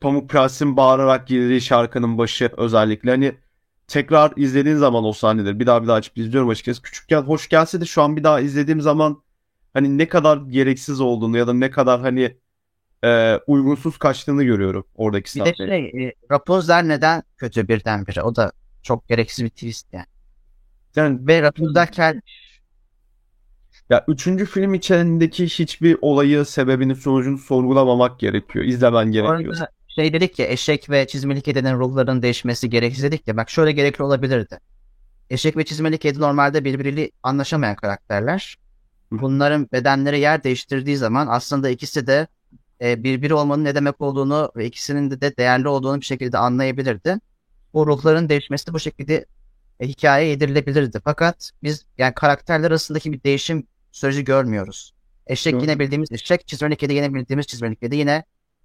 Pamuk Prens'in bağırarak girdiği şarkının başı özellikle hani tekrar izlediğin zaman o sahneleri bir daha bir daha açıp izliyorum açıkçası. Küçükken hoş gelse de şu an bir daha izlediğim zaman hani ne kadar gereksiz olduğunu ya da ne kadar hani e, uygunsuz kaçtığını görüyorum oradaki Bir de şey, e, Rapunzel neden kötü birdenbire? O da çok gereksiz bir twist yani. Yani Ve Rapunzel Ya üçüncü film içerisindeki hiçbir olayı, sebebini, sonucunu sorgulamamak gerekiyor. İzlemen gerekiyor. Orada şey dedik ya eşek ve çizmeli kedinin ruhlarının değişmesi gereksiz dedik ya bak şöyle gerekli olabilirdi. Eşek ve çizmeli kedi normalde birbiriyle anlaşamayan karakterler. Bunların bedenleri yer değiştirdiği zaman aslında ikisi de e, birbiri olmanın ne demek olduğunu ve ikisinin de, de değerli olduğunu bir şekilde anlayabilirdi. Bu ruhların değişmesi de bu şekilde e, hikayeye yedirilebilirdi. Fakat biz yani karakterler arasındaki bir değişim süreci görmüyoruz. Eşek Hı. yine bildiğimiz eşek, çizmeli kedi yine bildiğimiz çizmeli kedi yine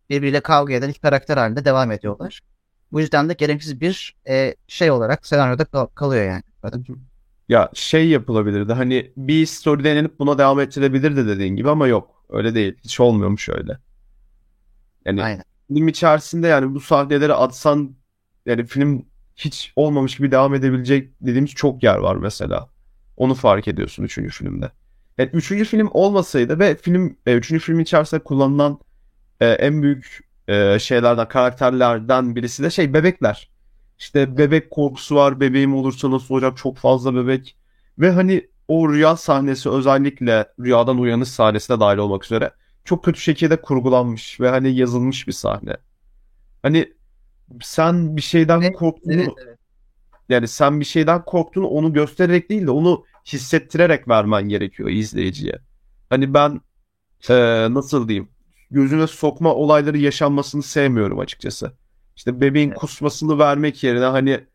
birbiriyle kavga eden iki karakter halinde devam ediyorlar. Bu yüzden de gereksiz bir e, şey olarak senaryoda kal- kalıyor yani. Ya şey yapılabilirdi. Hani bir story denenip buna devam ettirebilirdi dediğin gibi ama yok. Öyle değil. Hiç olmuyormuş öyle. Yani Aynen. film içerisinde yani bu sahneleri atsan yani film hiç olmamış gibi devam edebilecek dediğimiz çok yer var mesela. Onu fark ediyorsun üçüncü filmde. Yani üçüncü film olmasaydı ve film e, üçüncü filmin içerisinde kullanılan e, en büyük e, şeylerden karakterlerden birisi de şey bebekler. İşte bebek korkusu var. Bebeğim olursa nasıl olacak? Çok fazla bebek. Ve hani o rüya sahnesi özellikle rüyadan uyanış sahnesi de dahil olmak üzere çok kötü şekilde kurgulanmış ve hani yazılmış bir sahne. Hani sen bir şeyden Evet, korktuğunu Evet, evet. Yani sen bir şeyden korktuğunu onu göstererek değil de onu hissettirerek vermen gerekiyor izleyiciye. Hani ben eee, nasıl diyeyim gözüne sokma olayları yaşanmasını sevmiyorum açıkçası. İşte bebeğin Evet. kusmasını vermek yerine hani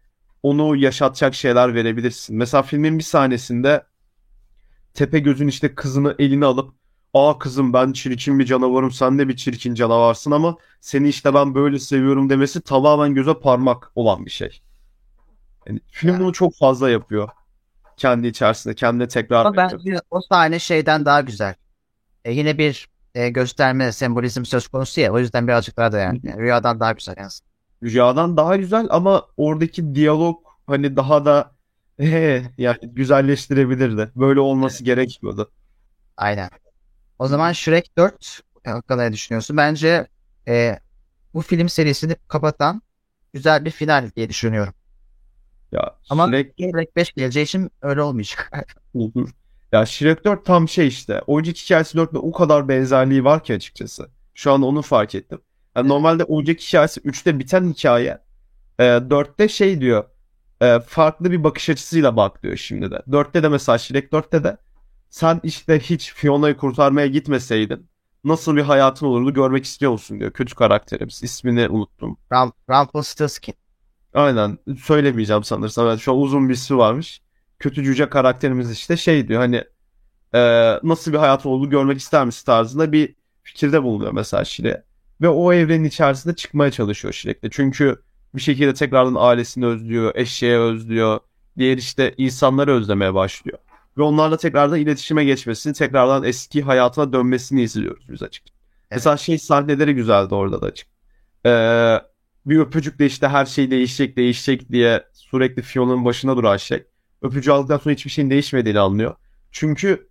onu yaşatacak şeyler verebilirsin. Mesela filmin bir sahnesinde Tepegöz'ün işte kızını eline alıp Aa kızım ben çirkin bir canavarım sen de bir çirkin canavarsın ama seni işte ben böyle seviyorum demesi tamamen göze parmak olan bir şey. Yani film bunu çok fazla yapıyor. Kendi içerisinde kendine tekrar Ama ediyor. bence o sahne şeyden daha güzel. E, yine bir e, gösterme, sembolizm söz konusu ya. O yüzden birazcık daha da yani. rüyadan daha güzel yani. Rüyadan daha güzel ama oradaki diyalog hani daha da he, yani güzelleştirebilirdi. Böyle olması gerekmiyordu. Aynen. O zaman Shrek 4 hakkında ne düşünüyorsun? Bence e, bu film serisini kapatan güzel bir final diye düşünüyorum. Ya Ama Shrek Shrek 5 geleceği için öyle olmayacak. Hı. Ya Shrek 4 tam şey işte. Oyuncak hikayesi 4'le o kadar benzerliği var ki açıkçası. Şu an onu fark ettim. Yani Evet. normalde oyuncak hikayesi 3'te biten hikaye. E, 4'te şey diyor. e, farklı bir bakış açısıyla bak diyor şimdi de. 4'te de mesela Shrek 4'te de sen işte hiç Fiona'yı kurtarmaya gitmeseydin nasıl bir hayatın olurdu görmek istiyor musun diyor. Kötü karakterimiz. İsmini unuttum. Rum, Rumpelstiltskin. Aynen söylemeyeceğim sanırsam. Evet, şu an uzun bir ismi varmış. Kötü cüce karakterimiz işte şey diyor hani e, nasıl bir hayat olduğunu görmek ister misin tarzında bir fikirde bulunuyor mesela Şire. Ve o evrenin içerisinde çıkmaya çalışıyor Şirek'te. Çünkü bir şekilde tekrardan ailesini özlüyor, eşeği özlüyor. Diğer işte insanları özlemeye başlıyor. Ve onlarla tekrardan iletişime geçmesini, tekrardan eski hayatına dönmesini izliyoruz biz açık. Mesela şey sahneleri güzeldi orada da açık. Ee, bir öpücükle işte her şey değişecek değişecek diye sürekli Fiona'nın başına duran şey. Öpücüğü aldıktan sonra hiçbir şeyin değişmediğini anlıyor. Çünkü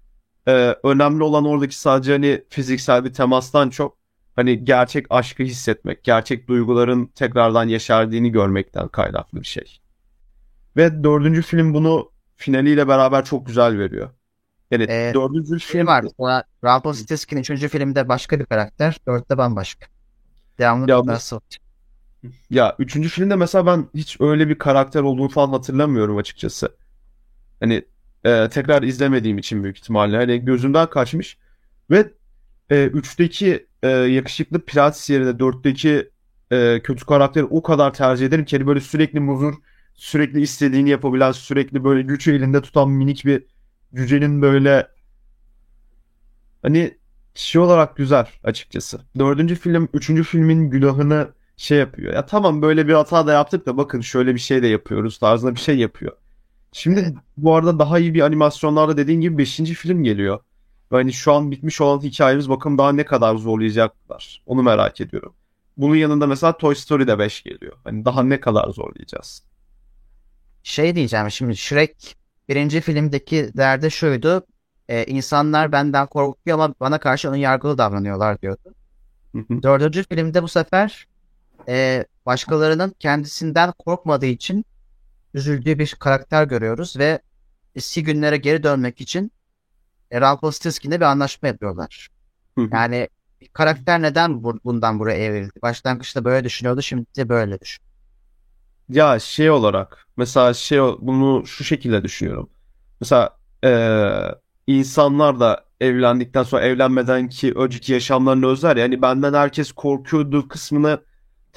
e, önemli olan oradaki sadece hani fiziksel bir temastan çok hani gerçek aşkı hissetmek, gerçek duyguların tekrardan yeşerdiğini görmekten kaynaklı bir şey. Ve dördüncü film bunu finaliyle beraber çok güzel veriyor. Yani Ee, dördüncü Şey film var. Sonra Rumpelstiltskin 3. filmde başka bir karakter. 4'te bambaşka. Devamlı Ya bu- nasıl? Ya üçüncü filmde mesela ben hiç öyle bir karakter olduğunu falan hatırlamıyorum açıkçası. Hani e, tekrar izlemediğim için büyük ihtimalle hani gözümden kaçmış ve e, üçteki e, yakışıklı Pilates yerine dörtteki e, kötü karakteri o kadar tercih ederim ki hani böyle sürekli muzur, sürekli istediğini yapabilen, sürekli böyle gücü elinde tutan minik bir cücenin böyle Hani şey olarak güzel açıkçası. Dördüncü film, üçüncü filmin günahını şey yapıyor. Ya tamam böyle bir hata da yaptık da bakın şöyle bir şey de yapıyoruz tarzında bir şey yapıyor. Şimdi bu arada daha iyi bir animasyonlarda dediğin gibi beşinci film geliyor. Ve hani şu an bitmiş olan hikayemiz bakın daha ne kadar zorlayacaklar. Onu merak ediyorum. Bunun yanında mesela Toy Story de 5 geliyor. Hani daha ne kadar zorlayacağız. Şey diyeceğim şimdi Shrek birinci filmdeki derdi şuydu. E, insanlar benden korkuyor ama bana karşı ön yargılı davranıyorlar diyordu. Dördüncü filmde bu sefer e, başkalarının kendisinden korkmadığı için üzüldüğü bir karakter görüyoruz ve eski günlere geri dönmek için e, Rumpelstiltskin'le bir anlaşma yapıyorlar. Hı. Yani karakter neden bu- bundan buraya evrildi? Başlangıçta böyle düşünüyordu, şimdi de böyle düşün. Ya şey olarak mesela şey bunu şu şekilde düşünüyorum. Mesela eee, insanlar da evlendikten sonra evlenmeden ki önceki yaşamlarını özler ya. Yani benden herkes korkuyordu kısmını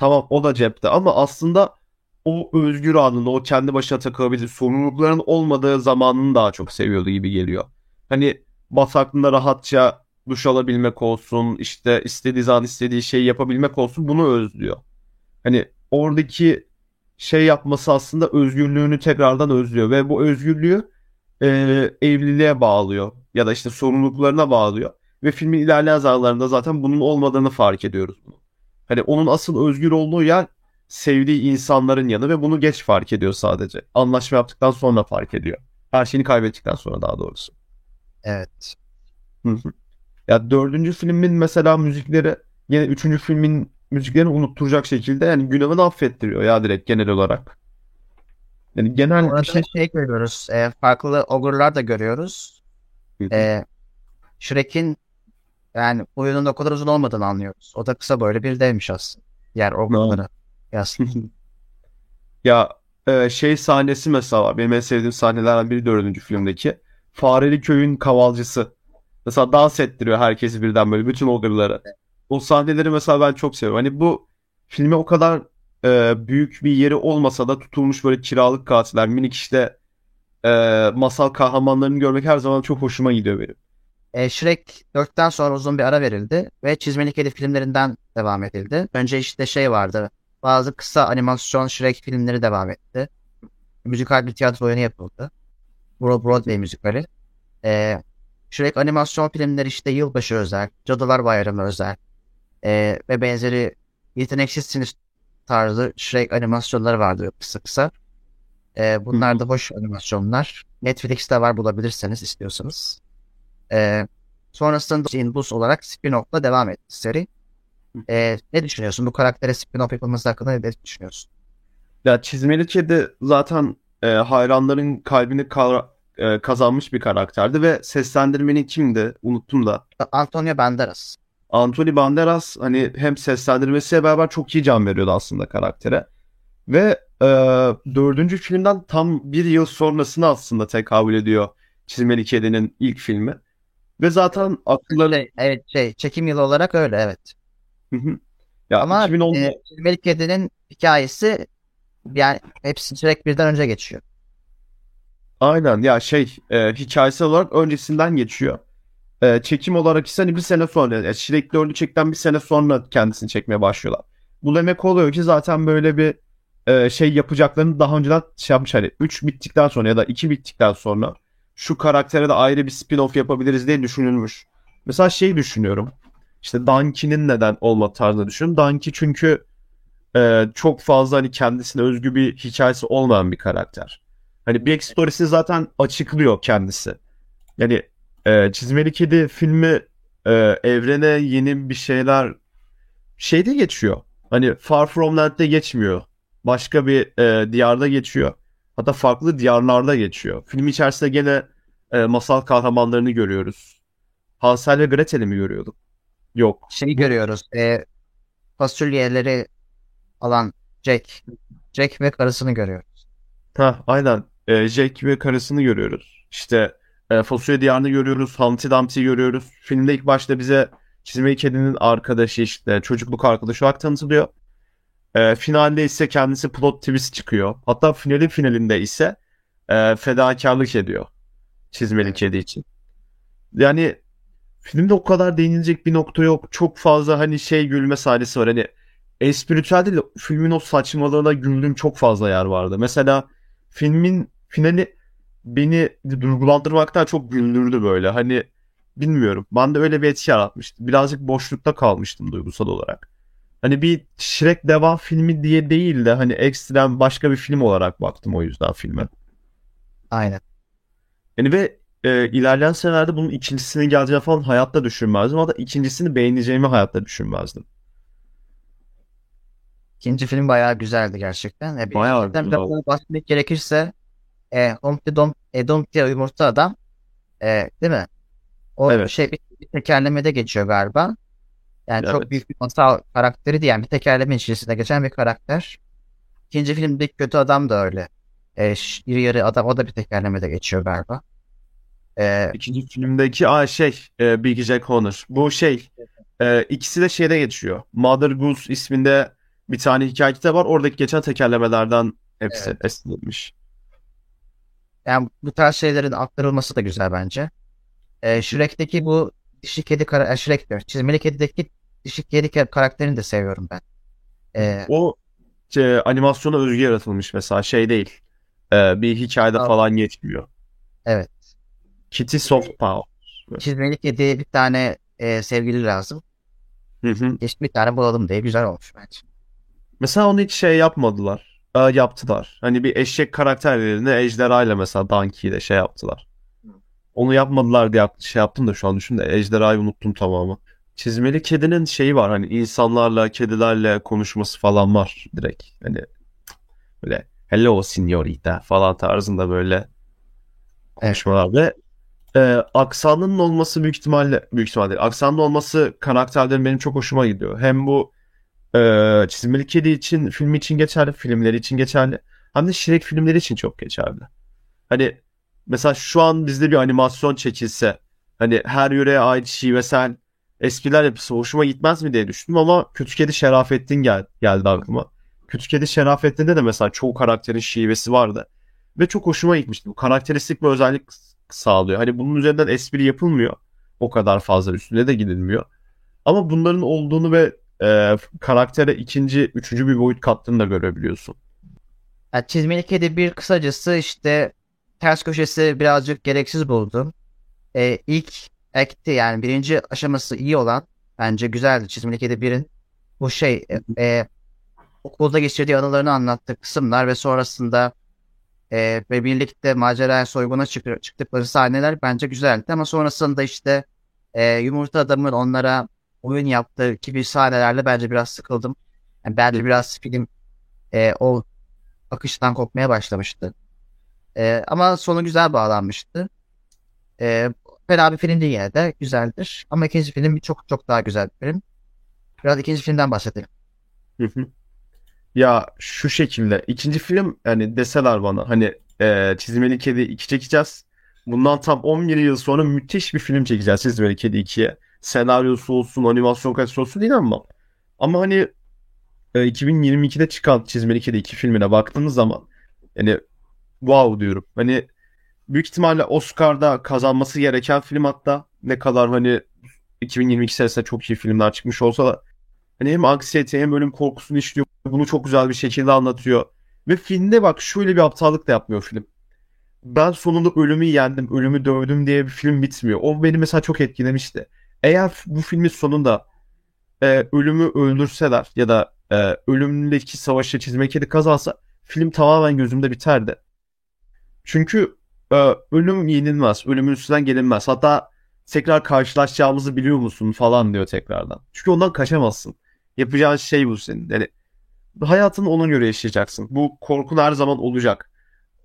tamam o da cepte ama aslında o özgür anını o kendi başına takılabilir sorumlulukların olmadığı zamanını daha çok seviyordu gibi geliyor. Hani bataklığında rahatça duş alabilmek olsun işte istediği zaman istediği şeyi yapabilmek olsun bunu özlüyor. Hani oradaki şey yapması aslında özgürlüğünü tekrardan özlüyor ve bu özgürlüğü e, evliliğe bağlıyor ya da işte sorumluluklarına bağlıyor ve filmin ilerleyen zamanlarında zaten bunun olmadığını fark ediyoruz bunu. Hani onun asıl özgür olduğu yer sevdiği insanların yanı ve bunu geç fark ediyor sadece. Anlaşma yaptıktan sonra fark ediyor. Her şeyini kaybettikten sonra daha doğrusu. Evet. Hı hı. Ya dördüncü filmin mesela müzikleri yine üçüncü filmin müziklerini unutturacak şekilde yani günahını affettiriyor ya direkt genel olarak. Yani genel Orada bir şey şey görüyoruz, e, farklı ogurlar da görüyoruz. E, Shrek'in yani boyunun o kadar uzun olmadığını anlıyoruz. O da kısa böyle bir devmiş aslında. Diğer ogurları. Aslında. Ya e, şey sahnesi mesela var. Benim en sevdiğim sahnelerden biri dördüncü filmdeki. Fareli köyün kavalcısı. Mesela dans ettiriyor herkesi birden böyle bütün ogre'ları. O sahneleri mesela ben çok seviyorum. Hani bu filme o kadar e, büyük bir yeri olmasa da tutulmuş böyle kiralık katiller, minik işte e, masal kahramanlarını görmek her zaman çok hoşuma gidiyor benim. E, Shrek 4'ten sonra uzun bir ara verildi ve Çizmeli Kedi filmlerinden devam edildi. Önce işte şey vardı. Bazı kısa animasyon Shrek filmleri devam etti. Müzikal bir tiyatro oyunu yapıldı. Bro- Broadway müzikali. E, Shrek animasyon filmleri işte yılbaşı özel, Cadılar Bayramı özel e, ve benzeri yeteneksizsiniz tarzı Shrek animasyonları vardı kısa kısa. E, bunlar da hoş animasyonlar. Netflix'te var bulabilirseniz istiyorsanız. E, sonrasında In Bus olarak spin-off'la devam etti seri. E, ne düşünüyorsun? Bu karaktere spin-off yapılması hakkında ne düşünüyorsun? Ya Çizmeli Kedi zaten e, hayranların kalbini ka- e, kazanmış bir karakterdi ve seslendirmeni kimdi? Unuttum da. Antonio Banderas. Anthony Banderas hani hem seslendirmesiyle beraber çok iyi can veriyordu aslında karaktere. Ve e, dördüncü filmden tam bir yıl sonrasını aslında tekabül ediyor Çizmeli Kedi'nin ilk filmi. Ve zaten akılları... Şey, evet şey çekim yılı olarak öyle evet. Ya Ama 2010 e, Çizmeli Kedi'nin hikayesi yani hepsi Shrek birden önce geçiyor. Aynen ya şey e, hikayesel olarak öncesinden geçiyor. E, çekim olarak ise hani bir sene sonra yani Shrek 4'ü çekten bir sene sonra kendisini çekmeye başlıyorlar. Bu demek oluyor ki zaten böyle bir e, şey yapacaklarını daha önceden şey yapmış hani 3 bittikten sonra ya da 2 bittikten sonra şu karaktere de ayrı bir spin-off yapabiliriz diye düşünülmüş. Mesela şey düşünüyorum. İşte Donkey'nin neden olma tarzını düşünüyorum. Donkey çünkü e, çok fazla hani kendisine özgü bir hikayesi olmayan bir karakter. Hani backstory'si zaten açıklıyor kendisi. Yani e, Çizmeli Kedi filmi e, evrene yeni bir şeyler şeyde geçiyor. Hani Far From Land'de geçmiyor. Başka bir e, diyarda geçiyor. Hatta farklı diyarlarda geçiyor. Film içerisinde gene e, masal kahramanlarını görüyoruz. Hansel ve Gretel'i mi görüyorduk? Yok. Şeyi görüyoruz. E, fasulyeleri alan Jack. Jack ve karısını görüyoruz. Ha, aynen. E, Jack ve karısını görüyoruz. İşte e, Fasulye Diyarı'nı görüyoruz. Humpty Dumpty görüyoruz. Filmde ilk başta bize Çizmeyi Kedi'nin arkadaşı işte çocukluk arkadaşı olarak tanıtılıyor. E, finalde ise kendisi plot twist çıkıyor. Hatta finalin finalinde ise e, fedakarlık ediyor. Çizmeli Kedi için. Yani filmde o kadar değinilecek bir nokta yok. Çok fazla hani şey gülme sahnesi var. Hani espritüel değil de filmin o saçmalığına güldüğüm çok fazla yer vardı. Mesela filmin finali beni duygulandırmaktan çok güldürdü böyle. Hani bilmiyorum. Ben de öyle bir etki yaratmıştı. Birazcık boşlukta kalmıştım duygusal olarak. Hani bir Shrek devam filmi diye değil de hani ekstrem başka bir film olarak baktım o yüzden filme. Aynen. Yani ve e, ilerleyen senelerde bunun ikincisinin geleceğini falan hayatta düşünmezdim. Hatta ikincisini beğeneceğimi hayatta düşünmezdim. İkinci film bayağı güzeldi gerçekten. E, Bayağı birincisinden güzel. biraz daha bahsetmek gerekirse e, Humpty Dump, e, Dumpty Yumurta Adam e, değil mi? O Evet. şey bir, bir tekerlemede geçiyor galiba. Yani çok Evet. büyük bir masal karakteri değil. Yani bir tekerleme içerisinde geçen bir karakter. İkinci filmdeki kötü adam da öyle. E, iri yarı adam o da bir tekerlemede geçiyor galiba. E, İkinci filmdeki aa şey e, Big Jack Horner. Bu şey e, ikisi de şeyde geçiyor. Mother Goose isminde bir tane hikaye kitabı var. Oradaki geçen tekerlemelerden hepsi esinlenmiş. yani bu tarz şeylerin aktarılması da güzel bence. E, Shrek'teki bu dişi kedi kara e, Shrek diyor. Çizmeli kedideki dişi kedi ke- karakterini de seviyorum ben. E, O şey, animasyona özgü yaratılmış mesela şey değil. E, bir hikayede falan geçmiyor. Evet. Kitty Soft Paw. çizmeli kediye bir tane e, sevgili lazım. Hı hı. İşte bir tane bulalım diye güzel olmuş bence. Mesela onu hiç şey yapmadılar. Ee, yaptılar. Hani bir eşek karakterlerini ejderhayla mesela Donkey ile şey yaptılar. Onu yapmadılar diye şey yaptım da şu an düşün de ejderhayı unuttum tamamen. Çizmeli kedinin şeyi var hani insanlarla kedilerle konuşması falan var direkt. Hani böyle hello signorita falan tarzında böyle konuşmalar ve e, aksanının olması büyük ihtimalle büyük ihtimalle değil. Aksanın olması karakterlerin benim çok hoşuma gidiyor. Hem bu ee, Çizmeli Kedi için, film için geçerli, filmleri için geçerli. Hem de Shrek filmleri için çok geçerli. Hani mesela şu an bizde bir animasyon çekilse, hani her yöreye ait şivesel espriler yapısı hoşuma gitmez mi diye düşündüm ama Kötü Kedi Şerafettin gel geldi aklıma. Kötü Kedi Şerafettin'de de mesela çoğu karakterin şivesi vardı. Ve çok hoşuma gitmişti. Bu karakteristik bir özellik sağlıyor. Hani bunun üzerinden espri yapılmıyor. O kadar fazla üstüne de gidilmiyor. Ama bunların olduğunu ve e, karaktere ikinci, üçüncü bir boyut kattığını da görebiliyorsun. Yani çizmeli kedi bir kısacası işte ters köşesi birazcık gereksiz buldum. E, ilk act'i yani birinci aşaması iyi olan bence güzeldi. Çizmeli kedi birin bu şey e, e, okulda geçirdiği anılarını anlattığı kısımlar ve sonrasında e, ve birlikte maceraya soyguna çık- çıktıkları sahneler bence güzeldi. Ama sonrasında işte e, Yumurta Adam'ın onlara oyun yaptığı gibi sahnelerle bence biraz sıkıldım. Yani bence biraz film e, o akıştan kopmaya başlamıştı. E, ama sonu güzel bağlanmıştı. E, fena bir film değil de güzeldir. Ama ikinci film çok çok daha güzel bir film. Biraz ikinci filmden bahsedelim. Hı hı. Ya şu şekilde ikinci film yani deseler bana hani e, Çizmeli Kedi 2 çekeceğiz. Bundan tam 11 yıl sonra müthiş bir film çekeceğiz Çizmeli Kedi 2'ye. Senaryosu olsun, animasyon kalitesi olsun değil ama. Ama hani e, 2022'de çıkan Çizmeli Kedi 2 filmine baktığımız zaman yani wow diyorum. Hani büyük ihtimalle Oscar'da kazanması gereken film hatta ne kadar hani 2022 senesinde çok iyi filmler çıkmış olsa da hani hem anksiyete hem ölüm korkusunu işliyor. Bunu çok güzel bir şekilde anlatıyor. Ve filmde bak şöyle bir aptallık da yapmıyor film. Ben sonunda ölümü yendim, ölümü dövdüm diye bir film bitmiyor. O beni mesela çok etkilemişti. Eğer bu filmin sonunda e, ölümü öldürseler ya da e, ölümdeki savaşı çizmek kedi kazansa film tamamen gözümde biterdi. Çünkü e, ölüm yenilmez, ölümün üstünden gelinmez. Hatta tekrar karşılaşacağımızı biliyor musun falan diyor tekrardan. Çünkü ondan kaçamazsın. Yapacağın şey bu senin. Yani hayatını ona göre yaşayacaksın. Bu korkun her zaman olacak.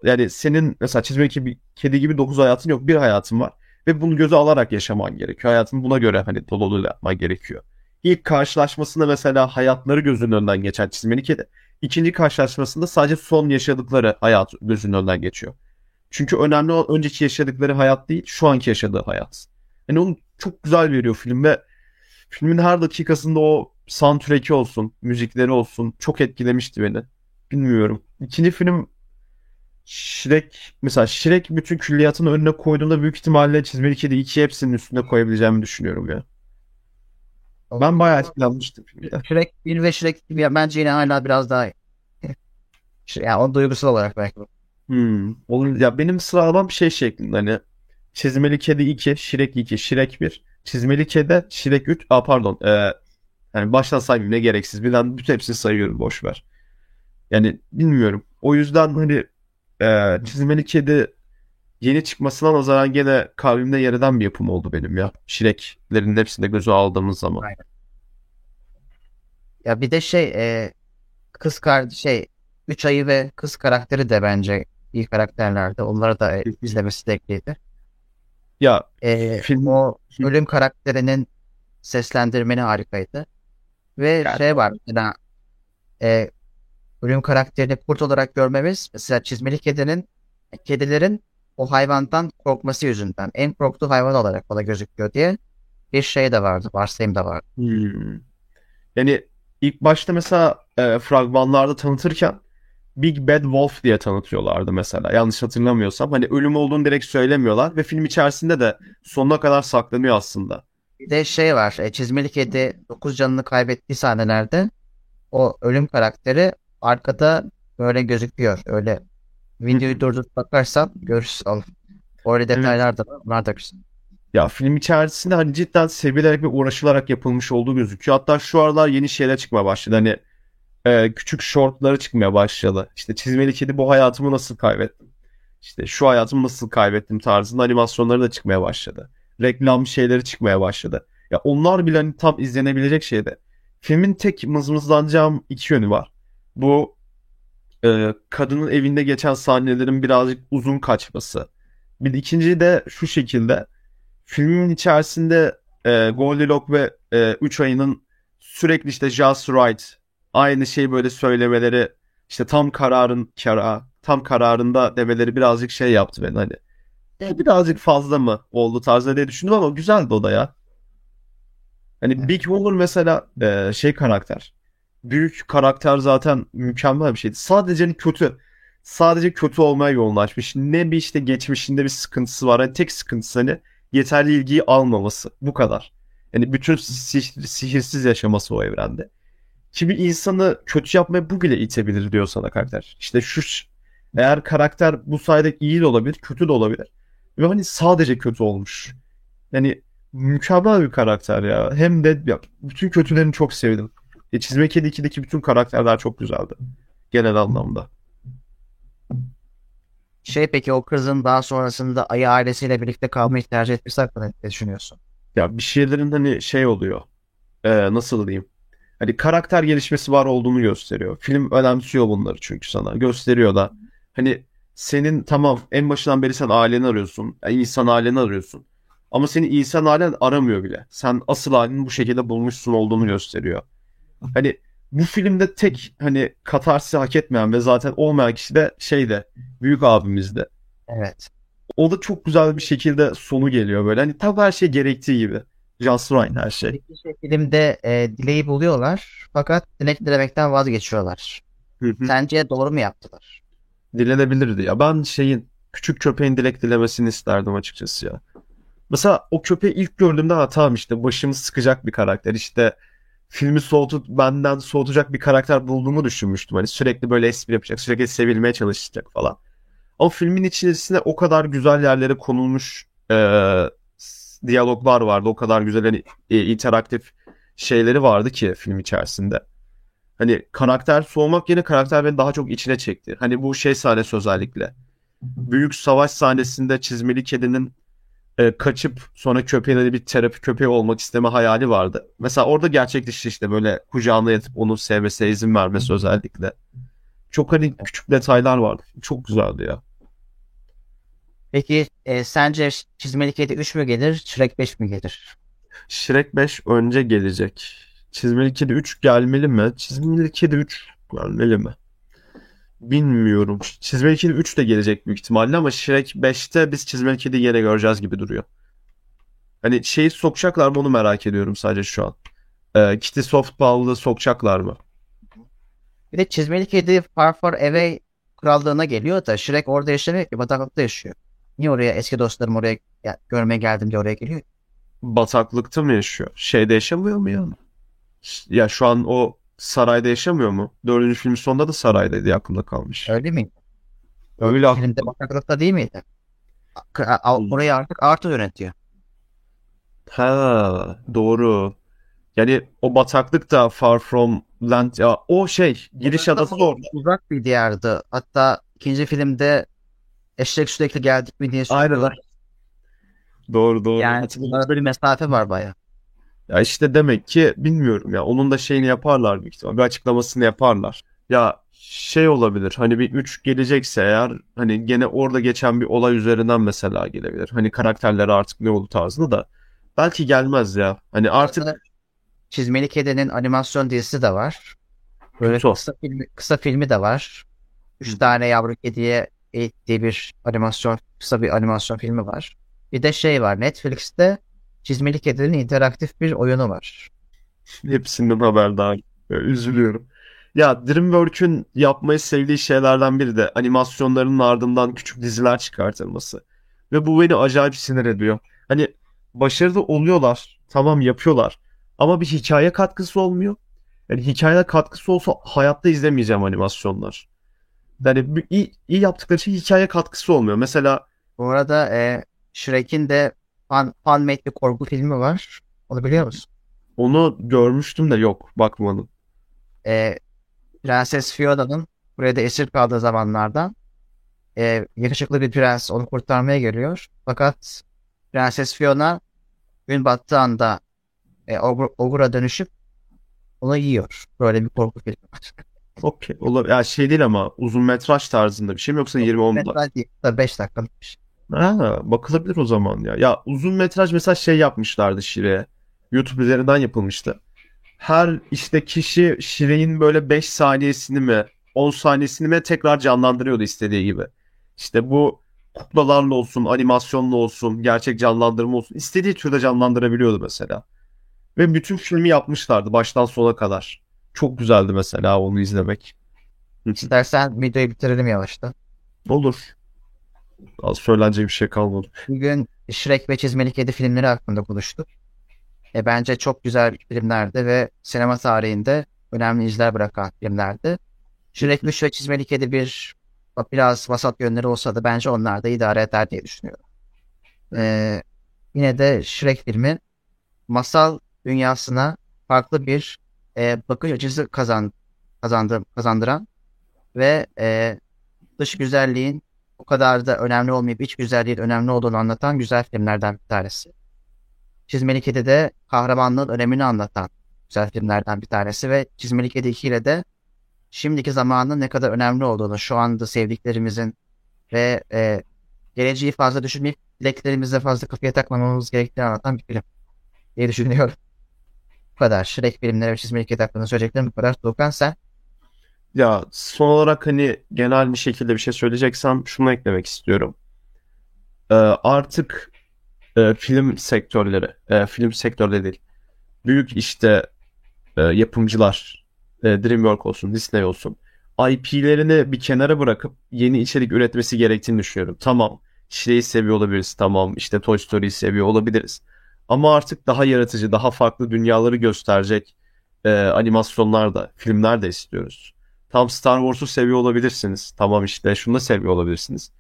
Yani senin mesela çizmek gibi kedi gibi 9 hayatın yok. Bir hayatın var. Ve bunu göze alarak yaşaman gerekiyor. Hayatını buna göre hani dolu dolu yapman gerekiyor. İlk karşılaşmasında mesela hayatları gözünün önünden geçen çizmeli kedi. İkinci karşılaşmasında sadece son yaşadıkları hayat gözünün önünden geçiyor. Çünkü önemli olan önceki yaşadıkları hayat değil, şu anki yaşadığı hayat. Yani onu çok güzel veriyor film ve filmin her dakikasında o soundtrack'i olsun, müzikleri olsun çok etkilemişti beni. Bilmiyorum. İkinci film Shrek mesela Shrek bütün külliyatın önüne koyduğunda büyük ihtimalle çizmeli kedi 2 hepsinin üstüne koyabileceğimi düşünüyorum ya. Ben bayağı etkilenmiştim filmde. Shrek 1 ve Shrek 2 ya bence yine hala biraz daha yani o duygusal olarak belki. Hmm. Olur. Ya benim sıralamam şey şeklinde hani Çizmeli Kedi 2, Shrek 2, Shrek 1, Çizmeli Kedi, Shrek 3, aa pardon. Ee, yani baştan saymayayım ne gereksiz. Birden bütün hepsini sayıyorum boş ver. Yani bilmiyorum. O yüzden hani e, Çizmeli Kedi yeni çıkmasına nazaran gene kalbimde yer eden bir yapım oldu benim ya. Shrek'lerin hepsinde göze aldığımız zaman. Aynen. Ya bir de şey e, kız kardeş şey 3 ayı ve kız karakteri de bence iyi karakterlerdi. Onları da e, izlemesi zevkliydi. Ya E, Film- o ölüm karakterinin seslendirmeni harikaydı. Ve Yani- şey var mesela e, ölüm karakterini kurt olarak görmemiz mesela çizmeli kedinin kedilerin o hayvandan korkması yüzünden en korktuğu hayvan olarak bana gözüküyor diye bir şey de vardı. Varsayım da vardı. Hmm. Yani ilk başta mesela e, fragmanlarda tanıtırken Big Bad Wolf diye tanıtıyorlardı mesela. Yanlış hatırlamıyorsam. Hani ölüm olduğunu direkt söylemiyorlar ve film içerisinde de sonuna kadar saklanıyor aslında. Bir de şey var. E, çizmeli kedi 9 canını kaybettiği sahnelerde o ölüm karakteri arkada böyle gözüküyor. Öyle videoyu durdurup bakarsan görürsün. Oğlum. Öyle detaylar da var. Bunlar da güzel. Ya film içerisinde hani cidden sevilerek ve uğraşılarak yapılmış olduğu gözüküyor. Hatta şu aralar yeni şeyler çıkmaya başladı. Hani e, küçük shortları çıkmaya başladı. İşte çizmeli kedi bu hayatımı nasıl kaybettim? İşte şu hayatımı nasıl kaybettim tarzında animasyonları da çıkmaya başladı. Reklam şeyleri çıkmaya başladı. Ya onlar bile hani tam izlenebilecek şeyde. Filmin tek mızmızlanacağım iki yönü var. Bu e, kadının evinde geçen sahnelerin birazcık uzun kaçması. Bir ikinci de şu şekilde filmin içerisinde e, Goldilocks ve e, Üç Ayı'nın sürekli işte just right aynı şeyi böyle söylemeleri işte tam kararın kara tam kararında demeleri birazcık şey yaptı beni hani. E, birazcık fazla mı oldu tarzında diye düşündüm ama güzeldi o da ya. Hani Big Wolver mesela e, şey karakter. Büyük karakter zaten mükemmel bir şeydi. Sadece hani kötü. Sadece kötü olmaya yoğunlaşmış. Ne bir işte geçmişinde bir sıkıntısı var. Hani tek sıkıntısı hani yeterli ilgiyi almaması. Bu kadar. Yani bütün sihir- sihirsiz yaşaması o evrende. Bir insanı kötü yapmaya bu bile itebilir diyor sana karakter. İşte şu eğer karakter bu sayede iyi de olabilir, kötü de olabilir. Ve hani sadece kötü olmuş. Yani mükemmel bir karakter ya. Hem de ya, bütün kötülerini çok sevdim. E, Çizme Kedi 2'deki bütün karakterler çok güzeldi. Genel anlamda. Şey peki o kızın daha sonrasında ayı ailesiyle birlikte kalmayı tercih etmesi hakkında ne düşünüyorsun? Ya bir şeylerin hani şey oluyor. Ee, nasıl diyeyim? Hani karakter gelişmesi var olduğunu gösteriyor. Film önemsiyor bunları çünkü sana. Gösteriyor da. Hani senin tamam en başından beri sen aileni arıyorsun. İnsan aileni arıyorsun. Ama senin insan ailen aramıyor bile. Sen asıl halini bu şekilde bulmuşsun olduğunu gösteriyor. Hani bu filmde tek hani katarsi hak etmeyen ve zaten olmayan kişi de şeyde büyük abimizdi. Evet. O da çok güzel bir şekilde sonu geliyor böyle. Hani tam her şey gerektiği gibi. Just right her şey. Şey, filmde e, dileği buluyorlar fakat dilek dilemekten vazgeçiyorlar. Hı hı. Sence doğru mu yaptılar? Dilenebilirdi ya. Ben şeyin küçük köpeğin dilek dilemesini isterdim açıkçası ya. Mesela o köpeği ilk gördüğümde ha tamam işte başımı sıkacak bir karakter. İşte filmi soğutup benden soğutacak bir karakter bulduğumu düşünmüştüm. Hani sürekli böyle espri yapacak, sürekli sevilmeye çalışacak falan. Ama filmin içerisinde o kadar güzel yerlere konulmuş s- diyaloglar vardı. O kadar güzel hani e, interaktif şeyleri vardı ki film içerisinde. Hani karakter soğumak yerine karakter beni daha çok içine çekti. Hani bu şey sahnesi özellikle. Büyük savaş sahnesinde çizmeli kedinin e, kaçıp sonra köpeğin hani bir terapi köpeği olmak isteme hayali vardı. Mesela orada gerçekleşti işte böyle kucağına yatıp onu sevmesine izin vermesi özellikle. Çok hani küçük detaylar vardı. Çok güzeldi ya. Peki e, sence Çizmeli Kedi 3 mü gelir, Shrek 5 mi gelir? Shrek 5 önce gelecek. Çizmeli Kedi 3 gelmeli mi? Çizmeli Kedi 3 gelmeli mi? Bilmiyorum. Çizmeli Kedi 3 de gelecek büyük ihtimalle ama Shrek 5'te biz Çizmeli Kedi'yi yine göreceğiz gibi duruyor. Hani şeyi sokacaklar mı onu merak ediyorum sadece şu an. Ee, Kitty Soft Ball'ı sokacaklar mı? Bir de Çizmeli Kedi Far Far Away krallığına geliyor da Shrek orada yaşamıyor ki bataklıkta yaşıyor. Niye oraya eski dostlarım oraya ya, görmeye geldim diye oraya geliyor? Bataklıkta mı yaşıyor? Şeyde yaşamıyor mu ya? Ya şu an o sarayda yaşamıyor mu? Dördüncü filmin sonunda da saraydaydı aklımda kalmış. Öyle mi? Öyle aklımda. Filmde bataklıkta değil miydi? A- Orayı artık Arthur yönetiyor. Ha, doğru. Yani o bataklık da Far From Land ya o şey giriş adası da orada. Uzak bir diyardı. Hatta ikinci filmde eşek sürekli geldik mi diye Aynen. soruyorlar. Doğru doğru. Yani arada bir mesafe var baya. Ya işte demek ki bilmiyorum ya onun da şeyini yaparlar büyük ihtimal. Bir açıklamasını yaparlar. Ya şey olabilir hani bir 3 gelecekse eğer hani gene orada geçen bir olay üzerinden mesela gelebilir. Hani karakterleri artık ne oldu tarzında da belki gelmez ya. Hani artık Çizmeli Kedi'nin animasyon dizisi de var. Böyle o. kısa filmi, kısa filmi de var. Üç tane yavru kediye eğittiği bir animasyon, kısa bir animasyon filmi var. Bir de şey var. Netflix'te Çizmeli Kedi'nin interaktif bir oyunu var. hepsinden haberdar. Böyle üzülüyorum. Ya DreamWorks'ün yapmayı sevdiği şeylerden biri de animasyonlarının ardından küçük diziler çıkartılması. Ve bu beni acayip sinir ediyor. Hani başarılı oluyorlar, tamam yapıyorlar. Ama bir hikaye katkısı olmuyor. Yani hikaye katkısı olsa hayatta izlemeyeceğim animasyonlar. Yani iyi, iyi yaptıkları şey hikaye katkısı olmuyor. Mesela Bu arada e, Shrek'in de fan, fan-made bir korku filmi var. Onu biliyor musun? onu görmüştüm de yok bakmadım. E, Prenses Fiona'nın buraya da esir kaldığı zamanlardan e, yakışıklı bir prens onu kurtarmaya geliyor. Fakat Prenses Fiona gün battığı anda e, Ogur- Ogur'a dönüşüp onu yiyor. Böyle bir korku filmi var. Okey. Ya şey değil ama uzun metraj tarzında bir şey mi yoksa 20-10 dakika? Metraj değil, tabii 5 dakikalık bir şey. Ha, bakılabilir o zaman ya. Ya uzun metraj mesela şey yapmışlardı Şire'ye. YouTube üzerinden yapılmıştı. Her işte kişi Şire'nin böyle 5 saniyesini mi 10 saniyesini mi tekrar canlandırıyordu istediği gibi. İşte bu kuklalarla olsun, animasyonla olsun, gerçek canlandırma olsun. istediği türde canlandırabiliyordu mesela. Ve bütün filmi yapmışlardı baştan sona kadar. Çok güzeldi mesela onu izlemek. İstersen videoyu bitirelim yavaştan. Olur. Az söylenecek bir şey kalmadı. Bugün Shrek ve Çizmeli Kedi filmleri hakkında konuştuk. E, bence çok güzel filmlerdi ve sinema tarihinde önemli izler bırakan filmlerdi. Shrek ve Shrek Çizmeli Kedi bir biraz vasat yönleri olsa da bence onlar da idare eder diye düşünüyorum. E, yine de Shrek filmi masal dünyasına farklı bir e, bakış açısı kazan, kazandı, kazandıran ve e, dış güzelliğin o kadar da önemli olmayıp iç güzelliğin önemli olduğunu anlatan güzel filmlerden bir tanesi. Çizmeli Kedi de kahramanlığın önemini anlatan güzel filmlerden bir tanesi ve Çizmeli Kedi 2 ile de şimdiki zamanın ne kadar önemli olduğunu, şu anda sevdiklerimizin ve e, geleceği fazla düşünmeyip dileklerimize fazla kafaya takmamamız gerektiğini anlatan bir film diye düşünüyorum. Bu kadar. Shrek filmleri ve Çizmeli Kedi hakkında söyleyeceklerim bu kadar. Doğukan sen? Ya son olarak hani genel bir şekilde bir şey söyleyeceksem şunu eklemek istiyorum. Ee, artık e, film sektörleri, e, film sektörleri değil, büyük işte e, yapımcılar, e, DreamWorks olsun, Disney olsun, IP'lerini bir kenara bırakıp yeni içerik üretmesi gerektiğini düşünüyorum. Tamam, Shrek'i seviyor olabiliriz, tamam işte Toy Story'yi seviyor olabiliriz. Ama artık daha yaratıcı, daha farklı dünyaları gösterecek e, animasyonlar da, filmler de istiyoruz. Tam Star Wars'u seviyor olabilirsiniz. Tamam işte şunu da seviyor olabilirsiniz.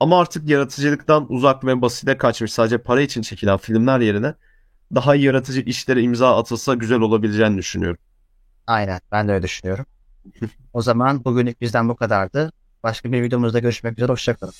Ama artık yaratıcılıktan uzak ve basite kaçmış sadece para için çekilen filmler yerine daha yaratıcı işlere imza atılsa güzel olabileceğini düşünüyorum. Aynen. Ben de öyle düşünüyorum. o zaman bugünlük bizden bu kadardı. Başka bir videomuzda görüşmek üzere. Hoşçakalın.